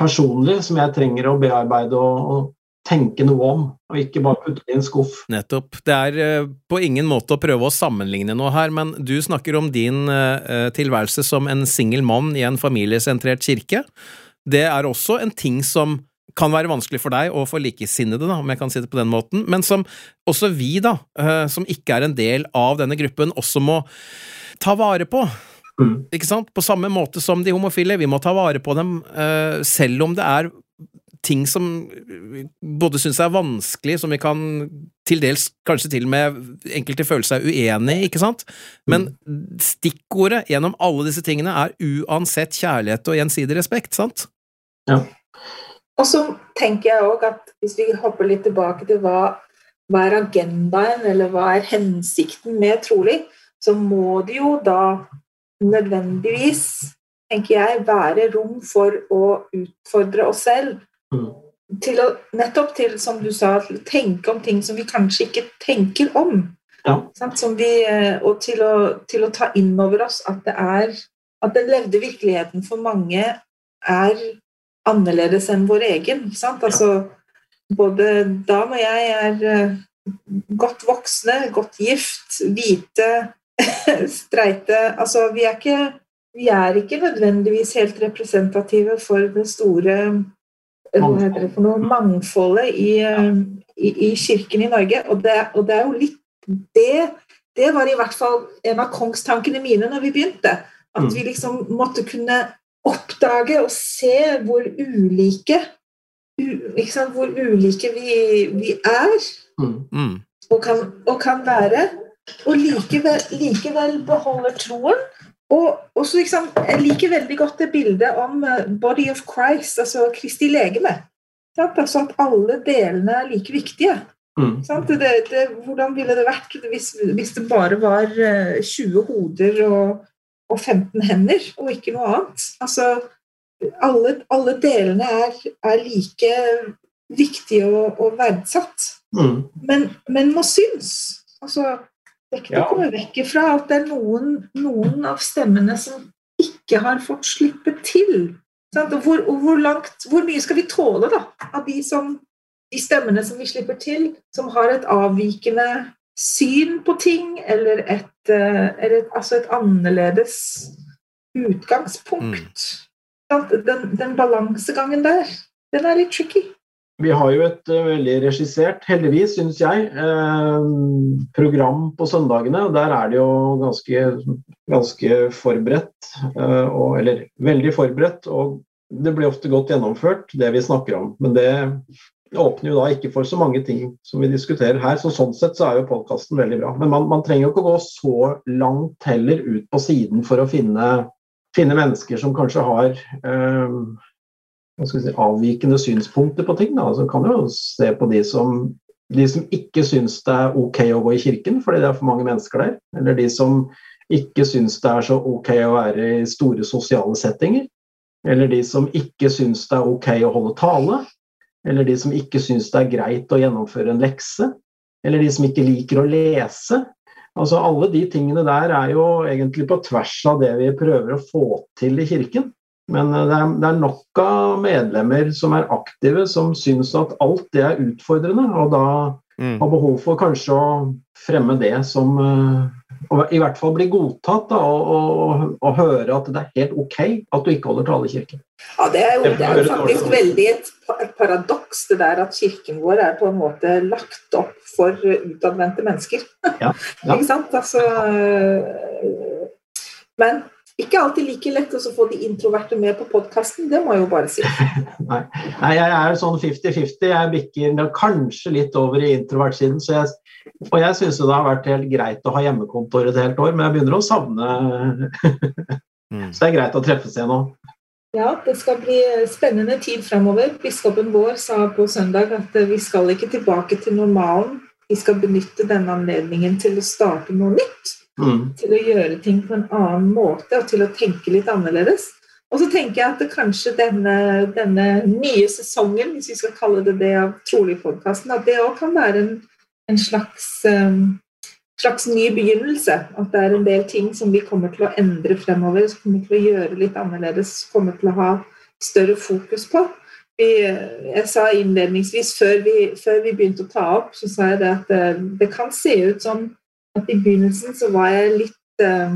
personlig som jeg trenger å bearbeide og tenke noe om, og ikke bare putte det i en skuff. Nettopp. Det er uh, på ingen måte å prøve å sammenligne noe her, men du snakker om din uh, tilværelse som en singel mann i en familiesentrert kirke. Det er også en ting som kan være vanskelig for deg og for likesinnede, da, om jeg kan si det på den måten, men som også vi, da, som ikke er en del av denne gruppen, også må ta vare på. Mm. Ikke sant? På samme måte som de homofile. Vi må ta vare på dem, selv om det er ting som både syns er vanskelig, som vi kan til dels kanskje til og med enkelte føle seg uenig i, ikke sant? Men stikkordet gjennom alle disse tingene er uansett kjærlighet og gjensidig respekt, sant? Ja. Og så tenker jeg òg at hvis vi hopper litt tilbake til hva, hva er agendaen, eller hva er hensikten med trolig, så må det jo da nødvendigvis tenker jeg, være rom for å utfordre oss selv Mm. Til å, nettopp til, som du sa, til å tenke om ting som vi kanskje ikke tenker om. Ja. Sant? Som vi, eh, og til å, til å ta inn over oss at det er at den levde virkeligheten for mange er annerledes enn vår egen. Ikke sant? Altså, både dam og jeg er eh, godt voksne, godt gift, hvite, *laughs* streite Altså, vi er ikke vi er ikke nødvendigvis helt representative for den store hva heter det for noe, mangfoldet i, eh, i, i kirken i Norge. Og det, og det er jo litt det, det var i hvert fall en av kongstankene mine når vi begynte. At Mm. vi liksom måtte kunne oppdage og se hvor ulike u, sant, hvor ulike vi, vi er Mm. Mm. og kan, og kan være. Og likevel, likevel beholder troen. Og også, liksom, sant, jeg liker veldig godt det bildet om eh, body of Christ, altså Kristi legeme. Altså at alle delene er like viktige. Mm. Det, det, hvordan ville det vært hvis, hvis det bare var eh, 20 hoder og, og 15 hender, og ikke noe annet? Altså, alle, alle delene er, er like viktige og, og verdsatt Mm. men, men må synes. Altså, det er ikke til å komme vekk ifra at det er noen, noen av stemmene som ikke har fått slippe til. Og hvor, og hvor, langt, hvor mye skal vi tåle da, av de, som, de stemmene som vi slipper til, som har et avvikende syn på ting, eller et, eh, eller et, altså et annerledes utgangspunkt? Mm. Den, den balansegangen der, den er litt tricky. Vi har jo et eh, veldig regissert, heldigvis, syns jeg, eh, program på søndagene. og Der er det jo ganske, ganske forberedt, eh, og, eller veldig forberedt. Og det blir ofte godt gjennomført, det vi snakker om. Men det åpner jo da ikke for så mange ting som vi diskuterer her. Så sånn sett så er jo podkasten veldig bra. Men man, man trenger jo ikke gå så langt heller ut på siden for å finne, finne mennesker som kanskje har vi si, avvikende synspunkter på ting. Da. Så kan jo se på de som, de som ikke syns det er ok å gå i kirken fordi det er for mange mennesker der. Eller de som ikke syns det er så ok å være i store sosiale settinger. Eller de som ikke syns det er ok å holde tale. Eller de som ikke syns det er greit å gjennomføre en lekse. Eller de som ikke liker å lese. Altså Alle de tingene der er jo egentlig på tvers av det vi prøver å få til i kirken. Men eh, det er, det er nok av medlemmer som er aktive, som syns at alt det er utfordrende, og da Mm. har behov for kanskje å fremme det som eh, og I hvert fall bli godtatt, da, og, og, og høre at det er helt ok at du ikke holder tale i kirken. Ja, det er jo, Det er jo faktisk veldig et, paradoks det der at kirken vår er på en måte lagt opp for eh, utadvendte mennesker. Ja, ja. *laughs* ikke sant? Altså, øh, men ikke alltid like lett å få de introverte med på podkasten, det må jeg jo bare si. *laughs* Nei, Nei jeg er sånn 50-50. Jeg bikker kanskje litt over i introvertsiden. Så jeg, og jeg syns det har vært helt greit å ha hjemmekontor et helt år, men jeg begynner å savne *laughs* Mm. Så det er greit å treffes igjen nå. Ja, det skal bli spennende tid fremover. Biskopen vår sa på søndag at eh, vi skal ikke tilbake til normalen. Vi skal benytte denne anledningen til å starte noe nytt. Mm. til å gjøre ting på en annen måte og til å tenke litt annerledes. Og så tenker jeg at kanskje denne, denne nye sesongen, hvis vi skal kalle det det av Trolig-podkasten, at det òg kan være en, en slags, um, slags ny begynnelse. At det er en del ting som vi kommer til å endre fremover, som kommer til å gjøre litt annerledes, kommer til å ha større fokus på. Vi, jeg sa innledningsvis, før vi, før vi begynte å ta opp, så sa jeg det at det, det kan se ut som at i begynnelsen så var jeg litt, eh,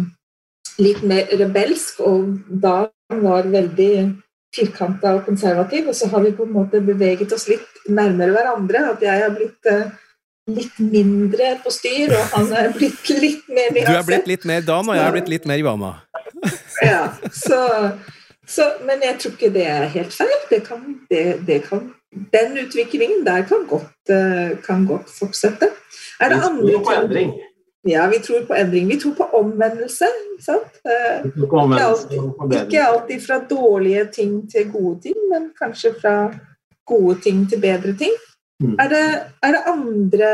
litt mer rebelsk, og da var veldig firkanta og konservativ. Og så har vi på en måte beveget oss litt nærmere hverandre. At jeg har blitt eh, litt mindre på styr, og han er blitt litt mer Du er blitt litt mer dam, og jeg er blitt litt mer Ivana. *laughs* Ja, så, så, men jeg tror ikke det er helt feil. Det kan, det, det kan, den utviklingen der kan godt, eh, kan godt fortsette. Er det andre ting-. Ja, vi tror på endring. Vi tror på omvendelse. Eh, tror på omvendelse ikke, alltid, Ikke alltid fra dårlige ting til gode ting, men kanskje fra gode ting til bedre ting. Mm. Er, det, er det andre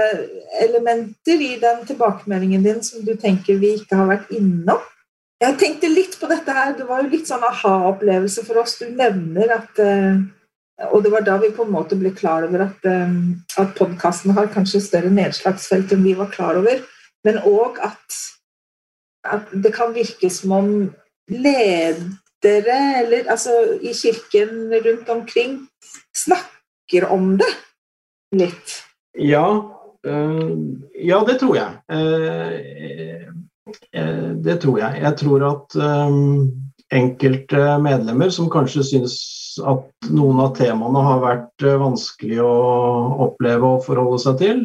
elementer i den tilbakemeldingen din som du tenker vi ikke har vært innom? Jeg tenkte litt på dette her. Det var jo litt sånn aha-opplevelse for oss. Du nevner at, eh, og det var da vi på en måte ble klar over at, um, at podkasten har kanskje større nedslagsfelt enn vi var klar over. Men òg at, at, det kan virke som om ledere eller altså i kirken rundt omkring snakker om det litt. Ja, øh, ja det tror jeg. Uh, det tror jeg. Jeg tror at um, enkelte medlemmer som kanskje syns at noen av temaene har vært vanskelig å oppleve og forholde seg til,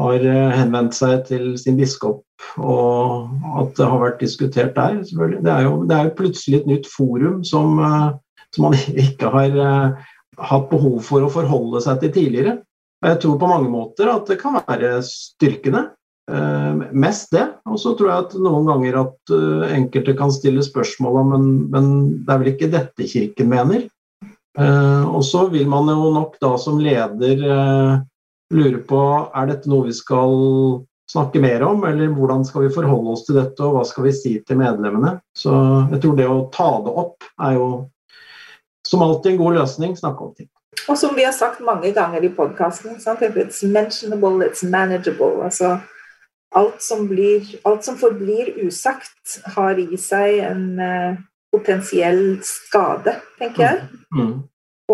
har eh, henvendt seg til sin biskop, og at det har vært diskutert der. selvfølgelig. Det er jo, det er jo plutselig et nytt forum som, eh, som man *laughs* ikke har hatt behov for å forholde seg til tidligere. Jeg tror på mange måter at det kan være styrkende. Mest det. Og så tror jeg at noen ganger at enkelte kan stille spørsmål om men, men det er vel ikke dette Kirken mener? Og så vil man jo nok da som leder lure på er dette noe vi skal snakke mer om, eller hvordan skal vi forholde oss til dette, og hva skal vi si til medlemmene? Så jeg tror det å ta det opp er jo som alltid en god løsning, snakke om ting. Og som vi har sagt mange ganger i podkasten, it's mentionable, it's manageable. altså alt som, blir, alt som forblir usagt, har i seg en uh, potensiell skade, tenker jeg. Mm. mm.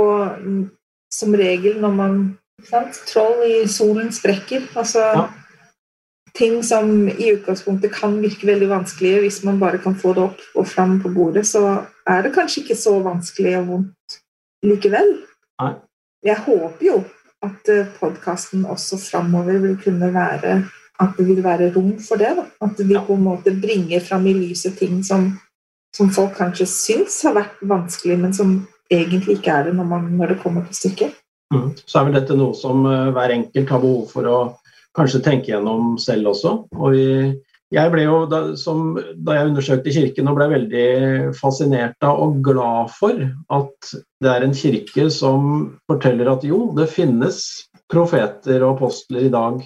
Og um, som regel når man Troll i solen sprekker. Altså ja. ting som i utgangspunktet kan virke veldig vanskelige hvis man bare kan få det opp og fram på bordet, så er det kanskje ikke så vanskelig og vondt likevel. Nei. Jeg håper jo at eh, podkasten også framover vil kunne være at det vil være rom for det. Da. At vi på en måte bringer fram i lyset ting som, som, folk kanskje syns har vært vanskelig, men som egentlig ikke er det når, man, når det kommer til stykket. Mm. Så er vel dette noe som uh, hver enkelt har behov for å kanskje tenke gjennom selv også. Og vi, jeg ble jo, da, som, da jeg undersøkte kirken, og ble veldig fascinert av og glad for at det er en kirke som forteller at jo, det finnes profeter og apostler i dag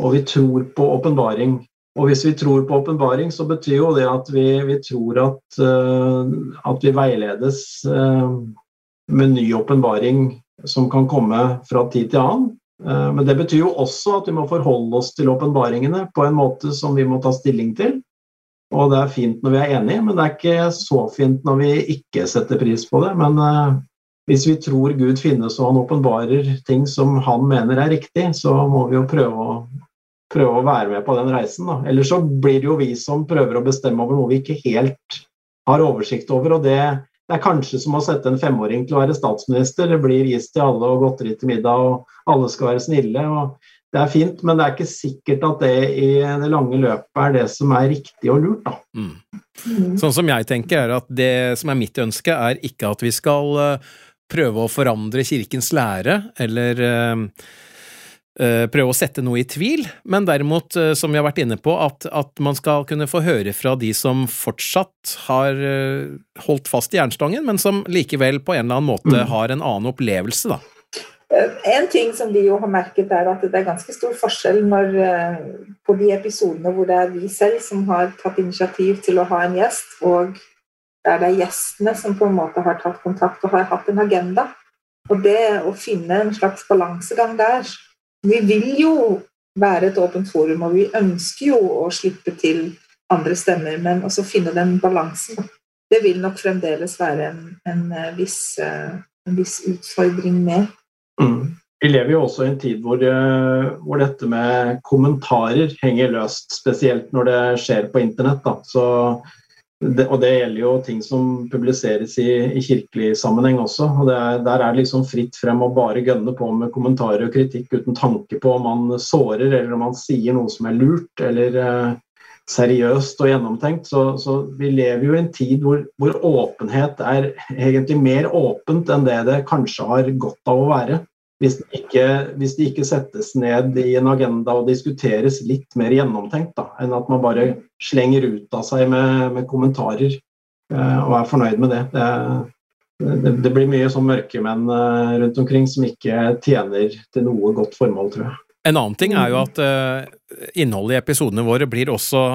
og vi tror på åpenbaring. Og hvis vi tror på åpenbaring, så betyr jo det at vi, vi tror at, uh, at, vi veiledes uh, med ny åpenbaring som kan komme fra tid til annen. Uh, men det betyr jo også at vi må forholde oss til åpenbaringene på en måte som vi må ta stilling til. Og det er fint når vi er enige, men det er ikke så fint når vi ikke setter pris på det. Men hvis vi tror Gud finnes og han åpenbarer ting som han mener er riktig, så må vi jo prøve å prøve å være med på den reisen. Da. Ellers så blir det jo vi som prøver å bestemme over noe vi ikke helt har oversikt over. og det, det er kanskje som å sette en femåring til å være statsminister. Det blir is til alle og godteri til middag, og alle skal være snille. og Det er fint, men det er ikke sikkert at det i det lange løpet er det som er riktig og lurt. da. Mm. Sånn som jeg tenker, er at det som er mitt ønske, er ikke at vi skal eh, prøve å forandre kirkens lære, eller uh, Eh, prøve å sette noe i tvil, men derimot, eh, som vi har vært inne på, at, at, man skal kunne få høre fra de som fortsatt har eh, holdt fast i jernstangen, men som likevel på en eller annen måte mm. har en annen opplevelse, da. En ting som vi jo har merket, er at det er ganske stor forskjell når, på de episodene hvor det er vi selv som har tatt initiativ til å ha en gjest, og der det er gjestene som på en måte har tatt kontakt og har hatt en agenda. Og det å finne en slags balansegang der vi vil jo være et åpent forum, og vi ønsker jo å slippe til andre stemmer, men også finne den balansen. Det vil nok fremdeles være en, en, eh, viss, eh, en viss, utfordring med. Mm. Vi lever jo også i en tid hvor, eh, hvor, dette med kommentarer henger løst, spesielt når det skjer på internett. Da. Så det, og det gjelder jo ting som publiseres i, i kirkelig sammenheng også. og er, Der er det liksom fritt frem å bare gønne på med kommentarer og kritikk uten tanke på om man sårer eller om man sier noe som er lurt eller eh, seriøst og gjennomtenkt. Så, så, vi lever jo i en tid hvor, hvor åpenhet er egentlig mer åpent enn det det kanskje har godt av å være hvis det, ikke, hvis det ikke settes ned i en agenda og diskuteres litt mer gjennomtenkt, da, enn at man bare slenger ut av seg med, med kommentarer eh, og er fornøyd med det. Det, det, det blir mye sånn mørkemenn eh, rundt omkring som ikke tjener til noe godt formål, tror jeg. En annen ting er jo at eh, innholdet i episodene våre blir også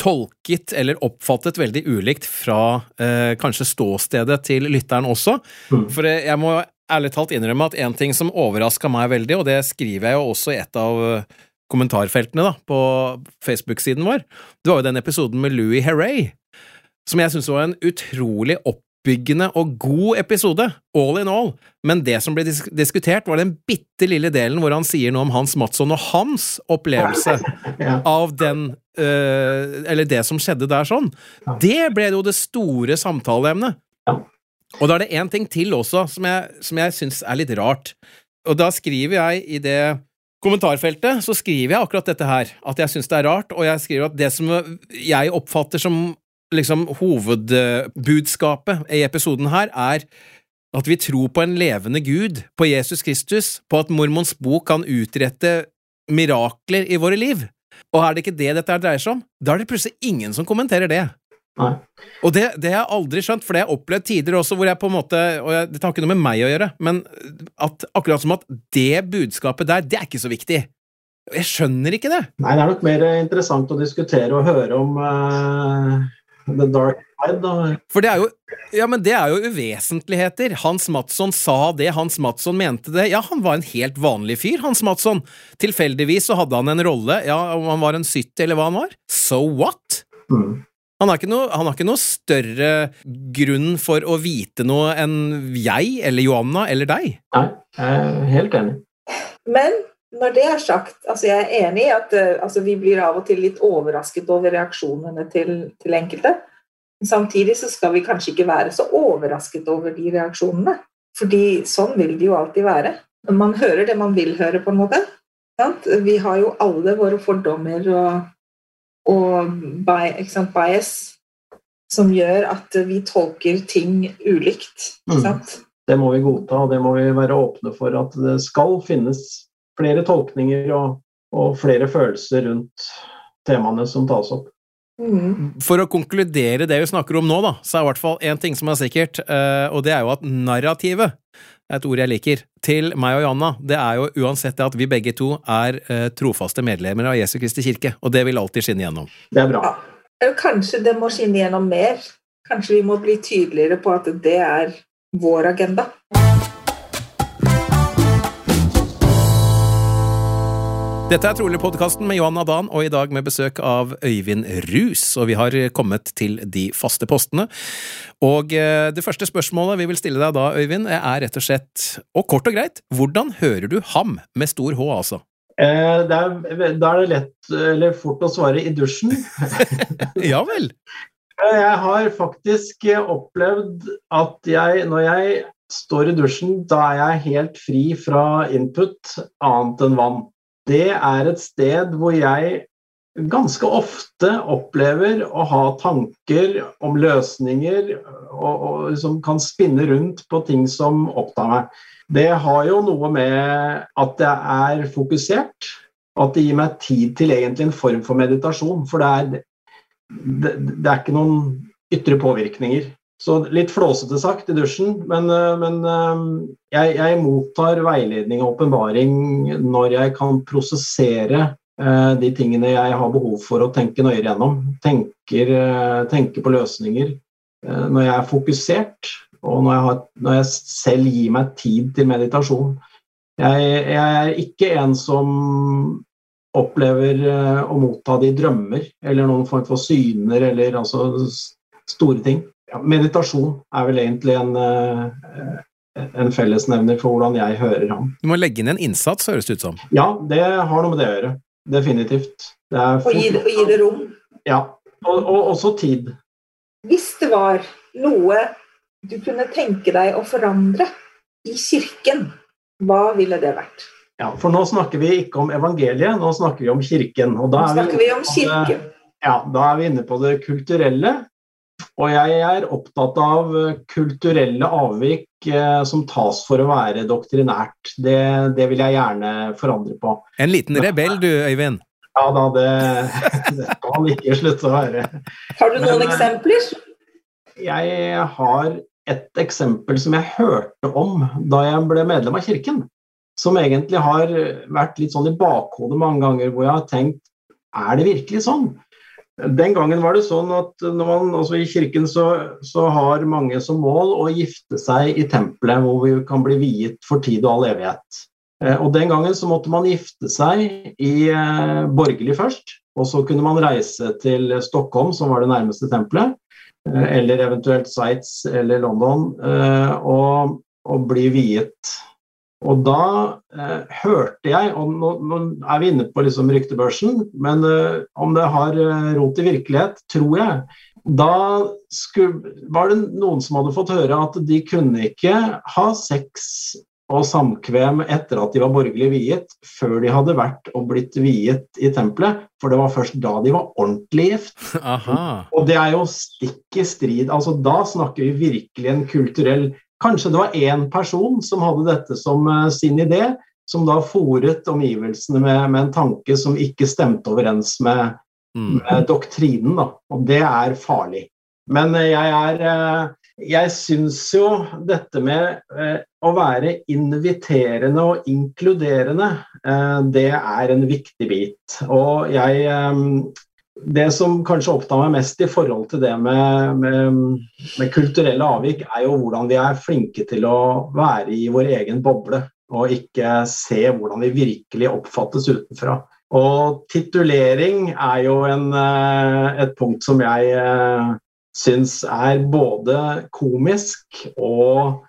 tolket eller oppfattet veldig ulikt fra kanskje ståstedet til lytteren også. Mm. For jeg må ærlig talt innrømme at en ting som overraska meg veldig, og det skriver jeg jo også i et av eh, kommentarfeltene da, på Facebook-siden vår, det var jo den episoden med Louis Herrey, som jeg syntes var en utrolig oppbyggende og god episode, all in all, men det som ble disk diskutert, var den bitte lille delen hvor han sier noe om Hans Matsson og hans opplevelse *laughs* Ja. av den øh, Eller det som skjedde der sånn. Ja. Det ble jo det store samtaleemnet. Og da er det én ting til også som jeg, som jeg syns er litt rart. Og da skriver jeg i det kommentarfeltet så skriver jeg akkurat dette her, at jeg syns det er rart, og jeg skriver at det som jeg oppfatter som liksom hovedbudskapet i episoden her, er at vi tror på en levende Gud, på Jesus Kristus, på at Mormons bok kan utrette mirakler i våre liv. Og er det ikke det dette dreier seg om, da er det plutselig ingen som kommenterer det. Nei. Og det, det har jeg aldri skjønt, for det har jeg opplevd tidligere også, hvor jeg på en måte Og jeg, det har ikke noe med meg å gjøre, men at akkurat som at det budskapet der, det er ikke så viktig. Jeg skjønner ikke det. Nei, det er nok mer interessant å diskutere og høre om uh, The Dark Side. Da. For det er jo Ja, men det er jo uvesentligheter. Hans Matsson sa det, Hans Matsson mente det. Ja, han var en helt vanlig fyr, Hans Matsson. Tilfeldigvis så hadde han en rolle, ja, om han var en 70 eller hva han var. So what? Mm. Han har, ikke noe, han har ikke noe større grunn for å vite noe enn jeg eller Joanna eller deg. Nei, jeg er helt enig. Men når det er sagt, altså jeg er enig i at eh, altså vi blir av og til litt overrasket over reaksjonene til, til enkelte. Samtidig så skal vi kanskje ikke være så overrasket over de reaksjonene. Fordi sånn vil det jo alltid være. Man hører det man vil høre, på en måte. Sant? Vi har jo alle våre fordommer og, og by, sant, bias som gjør at vi tolker ting ulikt. Mm. Det må vi godta, og det må vi være åpne for at det skal finnes flere tolkninger og, og flere følelser rundt temaene som tas opp. Mm. For å konkludere det vi snakker om nå, da, så er i hvert fall én ting som er sikkert, eh, og det er jo at narrativet et ord jeg liker. Til meg og Johanna, det er jo uansett det at vi begge to er eh, trofaste medlemmer av Jesu Kristi kirke, og det vil alltid skinne gjennom. Det er bra. Ja. Kanskje det må skinne gjennom mer. Kanskje vi må bli tydeligere på at det er vår agenda. Dette er trolig podkasten med Johanna Dan, og i dag med besøk av Øyvind Rus. Og vi har kommet til de faste postene. Og eh, det første spørsmålet vi vil stille deg da, Øyvind, er rett og slett, og kort og greit, hvordan hører du ham? Med stor H, altså. Eh, det er, da er det lett eller fort å svare i dusjen. *laughs* Ja vel. Jeg har faktisk opplevd at jeg, når jeg står i dusjen, da er jeg helt fri fra input annet enn vann. Det er et sted hvor jeg ganske ofte opplever å ha tanker om løsninger og, og liksom kan spinne rundt på ting som opptar meg. Det har jo noe med at jeg er fokusert, at det gir meg tid til egentlig en form for meditasjon. For det er, det, det er ikke noen ytre påvirkninger. Så litt flåsete sagt i dusjen, men, øh, men øh, jeg, jeg mottar veiledning og åpenbaring når jeg kan prosessere øh, de tingene jeg har behov for å tenke nøyere gjennom. Tenker, tenker på løsninger. Når jeg er fokusert, og når jeg, har, når jeg selv gir meg tid til meditasjon. Jeg, jeg er ikke en som opplever å motta de drømmer eller noen form for syner eller altså store ting. Ja, meditasjon er vel egentlig en, øh, en fellesnevner for hvordan jeg hører ham. Du må legge inn en innsats, høres det ut som. Ja, det har noe med det å gjøre. Definitivt. Det er Og gi, det- og gi det rom. Ja. Og, og også tid. Hvis det var noe du kunne tenke deg å forandre i kirken, hva ville det vært? Ja, for nå snakker vi ikke om evangeliet, nå snakker vi om kirken. Og Nå da er vi, snakker vi om kirken. det- kirken. Ja, da er vi inne på det kulturelle. Og jeg er opptatt av eh, kulturelle avvik eh, som tas for å være doktrinært. Det, det vil jeg gjerne forandre på. En liten rebell, du, Øyvind. Ja da, det, *laughs* det skal ikke slutte å være. Har du noen Men, eh, eksempler? Jeg har et eksempel som jeg hørte om da jeg ble medlem av kirken. Som egentlig har vært litt sånn i bakhodet mange ganger, hvor jeg har tenkt er det virkelig sånn? Den gangen var det sånn at man, altså i kirken så, så, har mange som mål å gifte seg i tempelet, hvor vi kan bli viet for tid og all evighet. Eh, og Den gangen så måtte man gifte seg i eh, borgerlig først, og så kunne man reise til Stockholm, som var det nærmeste tempelet, eh, eller eventuelt Sveits eller London, og, og bli viet og da eh, hørte jeg, og nå, nå, er vi inne på liksom ryktebørsen, men eh, om det har eh, rot i virkelighet, tror jeg. Da skulle, var det noen som hadde fått høre at de kunne ikke ha sex og samkvem etter at de var borgerlig viet, før de hadde vært og blitt viet i tempelet. For det var først da de var ordentlig gift. Aha. Og det er jo stikk i strid. altså Da snakker vi virkelig en kulturell Kanskje det var én person som hadde dette som uh, sin idé, som da fòret omgivelsene med, med, en tanke som ikke stemte overens med, mm. med doktrinen. Da. Og det er farlig. Men uh, jeg er uh, jeg syns jo dette med å være inviterende og inkluderende, det er en viktig bit. Og jeg det som kanskje opptar meg mest i forhold til det med, med, med, kulturelle avvik, er jo hvordan vi er flinke til å være i vår egen boble, og ikke se hvordan vi virkelig oppfattes utenfra. Og titulering er jo en, eh, et punkt som jeg uh, syns er både komisk og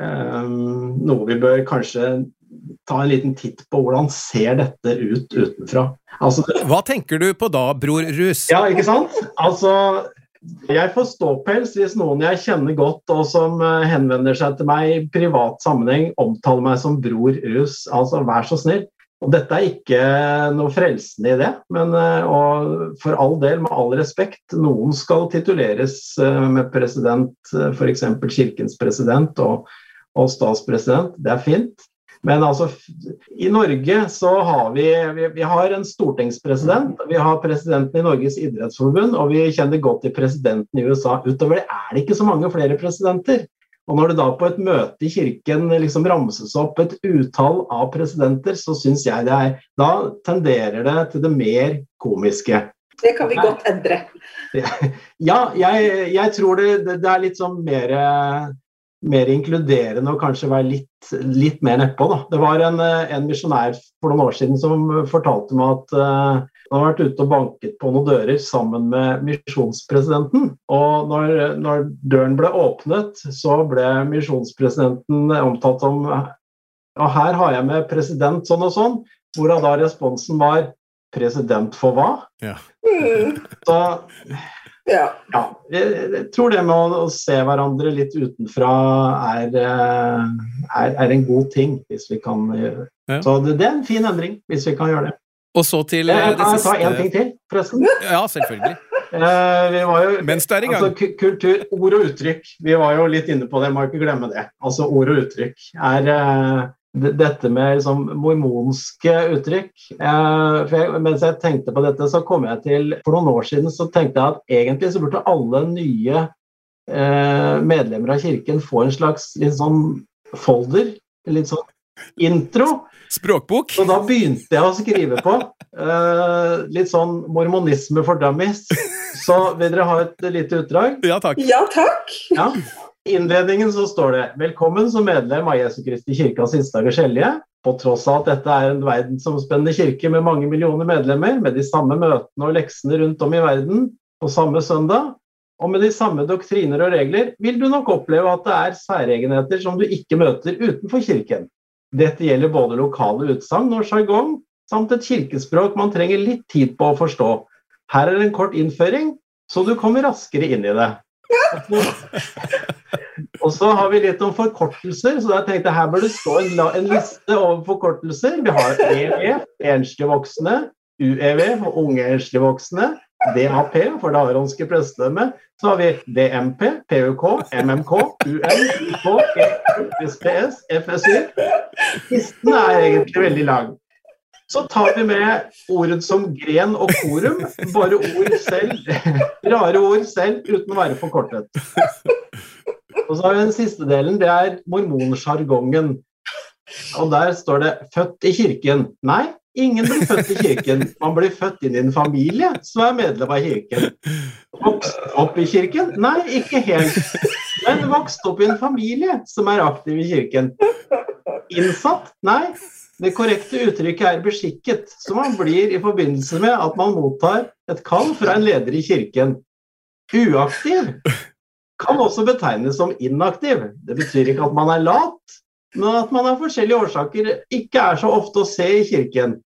um, noe vi bør kanskje ta en liten titt på hvordan ser dette ut utenfra. Altså, Hva tenker du på da, bror Rus? Ja, ikke sant? Altså, jeg får ståpels hvis noen jeg kjenner godt og som eh, henvender seg til meg i privat sammenheng, omtaler meg som bror Rus. Altså, vær så snill. Og dette er ikke noe frelsende i det, men eh, for all del, med all respekt, noen skal tituleres eh, med president, f.eks. kirkens president og, og statspresident. Det er fint. Men altså, i Norge så har vi, vi, vi har en stortingspresident, vi har presidenten i Norges idrettsforbund, og vi kjenner godt til presidenten i USA. Utover det er det ikke så mange flere presidenter. Og når det da på et møte i kirken liksom ramses opp et utall av presidenter, så syns jeg det er Da tenderer det til det mer komiske. Det kan vi godt endre. Ja, jeg, jeg tror det, det, er litt sånn mer mer inkluderende og kanskje være litt, litt mer nedpå. Det var en, eh, en misjonær for noen år siden som fortalte meg at uh, han har vært ute og banket på noen dører sammen med misjonspresidenten. Og når, når, døren ble åpnet, så ble misjonspresidenten omtalt som ja, her har jeg med president sånn og sånn, hvorav da responsen var president for hva? Ja. *laughs* Så ja. ja. Jeg tror det med å, se hverandre litt utenfra er, eh, er, er en god ting, hvis vi kan gjøre ja. Så det, det, er en fin endring, hvis vi kan gjøre det. Og så til jeg, eh, Kan jeg ta én ting til, forresten? Ja, selvfølgelig. *laughs* Eh, jo, Mens du er i gang. Altså, kultur, ord og uttrykk. Vi var jo litt inne på det, må ikke glemme det. Altså Ord og uttrykk er eh, dette med liksom, mormonske uttrykk. Eh, jeg, mens jeg tenkte på dette, så kom jeg til For noen år siden så tenkte jeg at egentlig så burde alle nye eh, medlemmer av kirken få en slags litt sånn folder. Litt sånn intro. Språkbok. Så da begynte jeg å skrive på eh, litt sånn mormonisme for dummies. Så vil dere ha et lite utdrag? Ja takk. Ja, takk. Ja innledningen så står det 'Velkommen som medlem av Jesu Kristi kirke av Sinsdager Skjelje'. På tross av at dette er en verdensomspennende kirke med mange millioner medlemmer, med de samme møtene og leksene rundt om i verden på samme søndag, og med de samme doktriner og regler, vil du nok oppleve at det er særegenheter som du ikke møter utenfor kirken. Dette gjelder både lokale utsagn og sjargong, samt et kirkespråk man trenger litt tid på å forstå. Her er en kort innføring, så du kommer raskere inn i det. Og så har vi litt om forkortelser, så da tenkte jeg her bør det stå en, en liste over forkortelser. Vi har EV, enslige voksne, UEV for unge enslige voksne, DAP for det aronske prestedømmet. Så har vi DMP, PUK, MMK, UN, UK, SPS, FSY. Listen er egentlig veldig lang. Så tar vi med ordet som gren og korum. Bare ord selv. Rare ord selv uten å være forkortet. Og så har vi den siste delen. Det er mormonsjargongen. Og der står det 'født i kirken'. Nei, ingen blir født i kirken. Man blir født inn i en familie som er medlem av kirken. Vokst opp i kirken? Nei, ikke helt. Men vokst opp i en familie som er aktiv i kirken. Innsatt? Nei. Det korrekte uttrykket er beskikket, som man blir i forbindelse med at man mottar et kall fra en leder i kirken. Uaktiv kan også betegnes som inaktiv. Det betyr ikke at man er lat, men at man av forskjellige årsaker ikke er så ofte å se i kirken.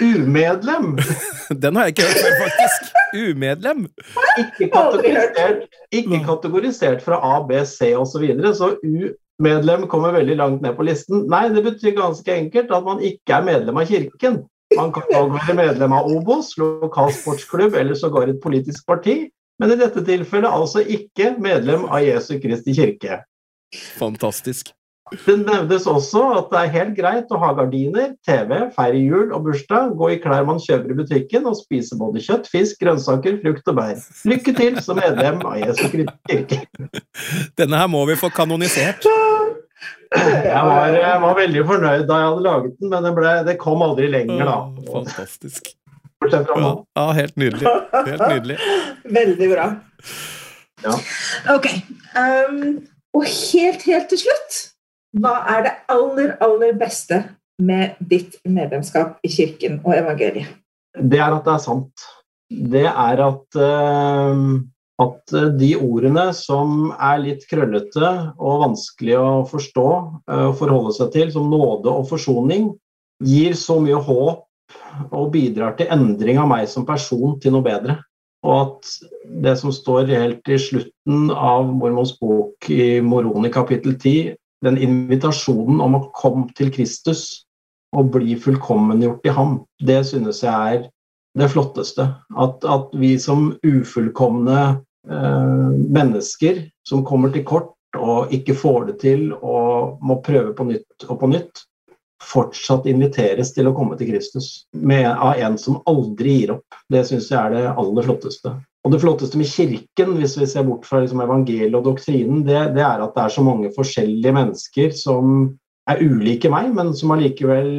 Umedlem. *laughs* Den har jeg ikke hørt før, faktisk. Umedlem. Ikke kategorisert, ikke kategorisert fra A, B, C osv. Så, videre, så U-medlem kommer veldig langt ned på listen. Nei, det betyr ganske enkelt at man ikke er medlem av kirken. Man kan også være medlem av Obos, lokal sportsklubb eller sågar et politisk parti, men i dette tilfellet altså ikke medlem av Jesu Kristi kirke. Fantastisk. Det nevnes også at det er helt greit å ha gardiner, TV, feire jul og bursdag, gå i klær man kjøper i butikken og spise både kjøtt, fisk, grønnsaker, frukt og bær. Lykke til som medlem av Jesu Kristi kirke. *laughs* Denne her må vi få kanonisert. Jeg var, jeg var, veldig fornøyd da jeg hadde laget den, men det, ble, det kom aldri lenger, da. Fantastisk. Ja, ja, helt nydelig. Helt nydelig. *laughs* Veldig bra. Ja. Ok. Um, og helt, helt til slutt hva er det aller, aller beste med ditt medlemskap i Kirken og evangeliet? Det er at det er sant. Det er at, uh, at de ordene som er litt krøllete og vanskelig å forstå og uh, forholde seg til, som nåde og forsoning, gir så mye håp og bidrar til endring av meg som person til noe bedre. Og at det som står helt i slutten av Mormons bok i Moroni kapittel 10, den invitasjonen om å komme til Kristus og bli fullkommengjort i ham, det synes jeg er det flotteste. At, at vi som ufullkomne eh, mennesker som kommer til kort og ikke får det til og må prøve på nytt og på nytt, fortsatt inviteres til å komme til Kristus med, av en som aldri gir opp. Det syns jeg er det aller flotteste. Og det flotteste med Kirken, hvis vi ser bort fra liksom evangeliet og doktrinen, det, det, er at det er så mange forskjellige mennesker som er ulike meg, men som allikevel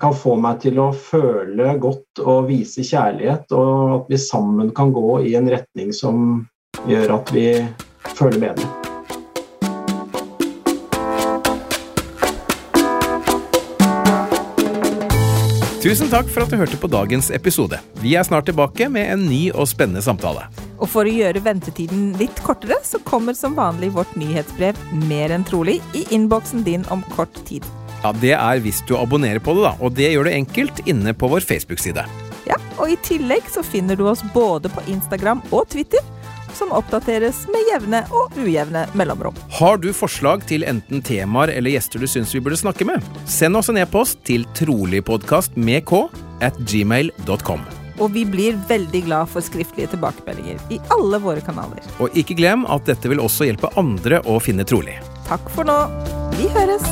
kan få meg til å føle godt og vise kjærlighet, og at vi sammen kan gå i en retning som gjør at vi føler bedre. Tusen takk for at du hørte på dagens episode. Vi er snart tilbake med en ny og spennende samtale. Og for å gjøre ventetiden litt kortere, så kommer som vanlig vårt nyhetsbrev mer enn trolig i innboksen din om kort tid. Ja, Det er hvis du abonnerer på det, da. Og det gjør du enkelt inne på vår Facebook-side. Ja, og i tillegg så finner du oss både på Instagram og Twitter som oppdateres med jevne og ujevne mellomrom. Har du forslag til enten temaer eller gjester du syns vi burde snakke med? Send oss en e-post til troligpodkast med k at gmail.com. Og vi blir veldig glad for skriftlige tilbakemeldinger i alle våre kanaler. Og ikke glem at dette vil også hjelpe andre å finne trolig. Takk for nå. Vi høres!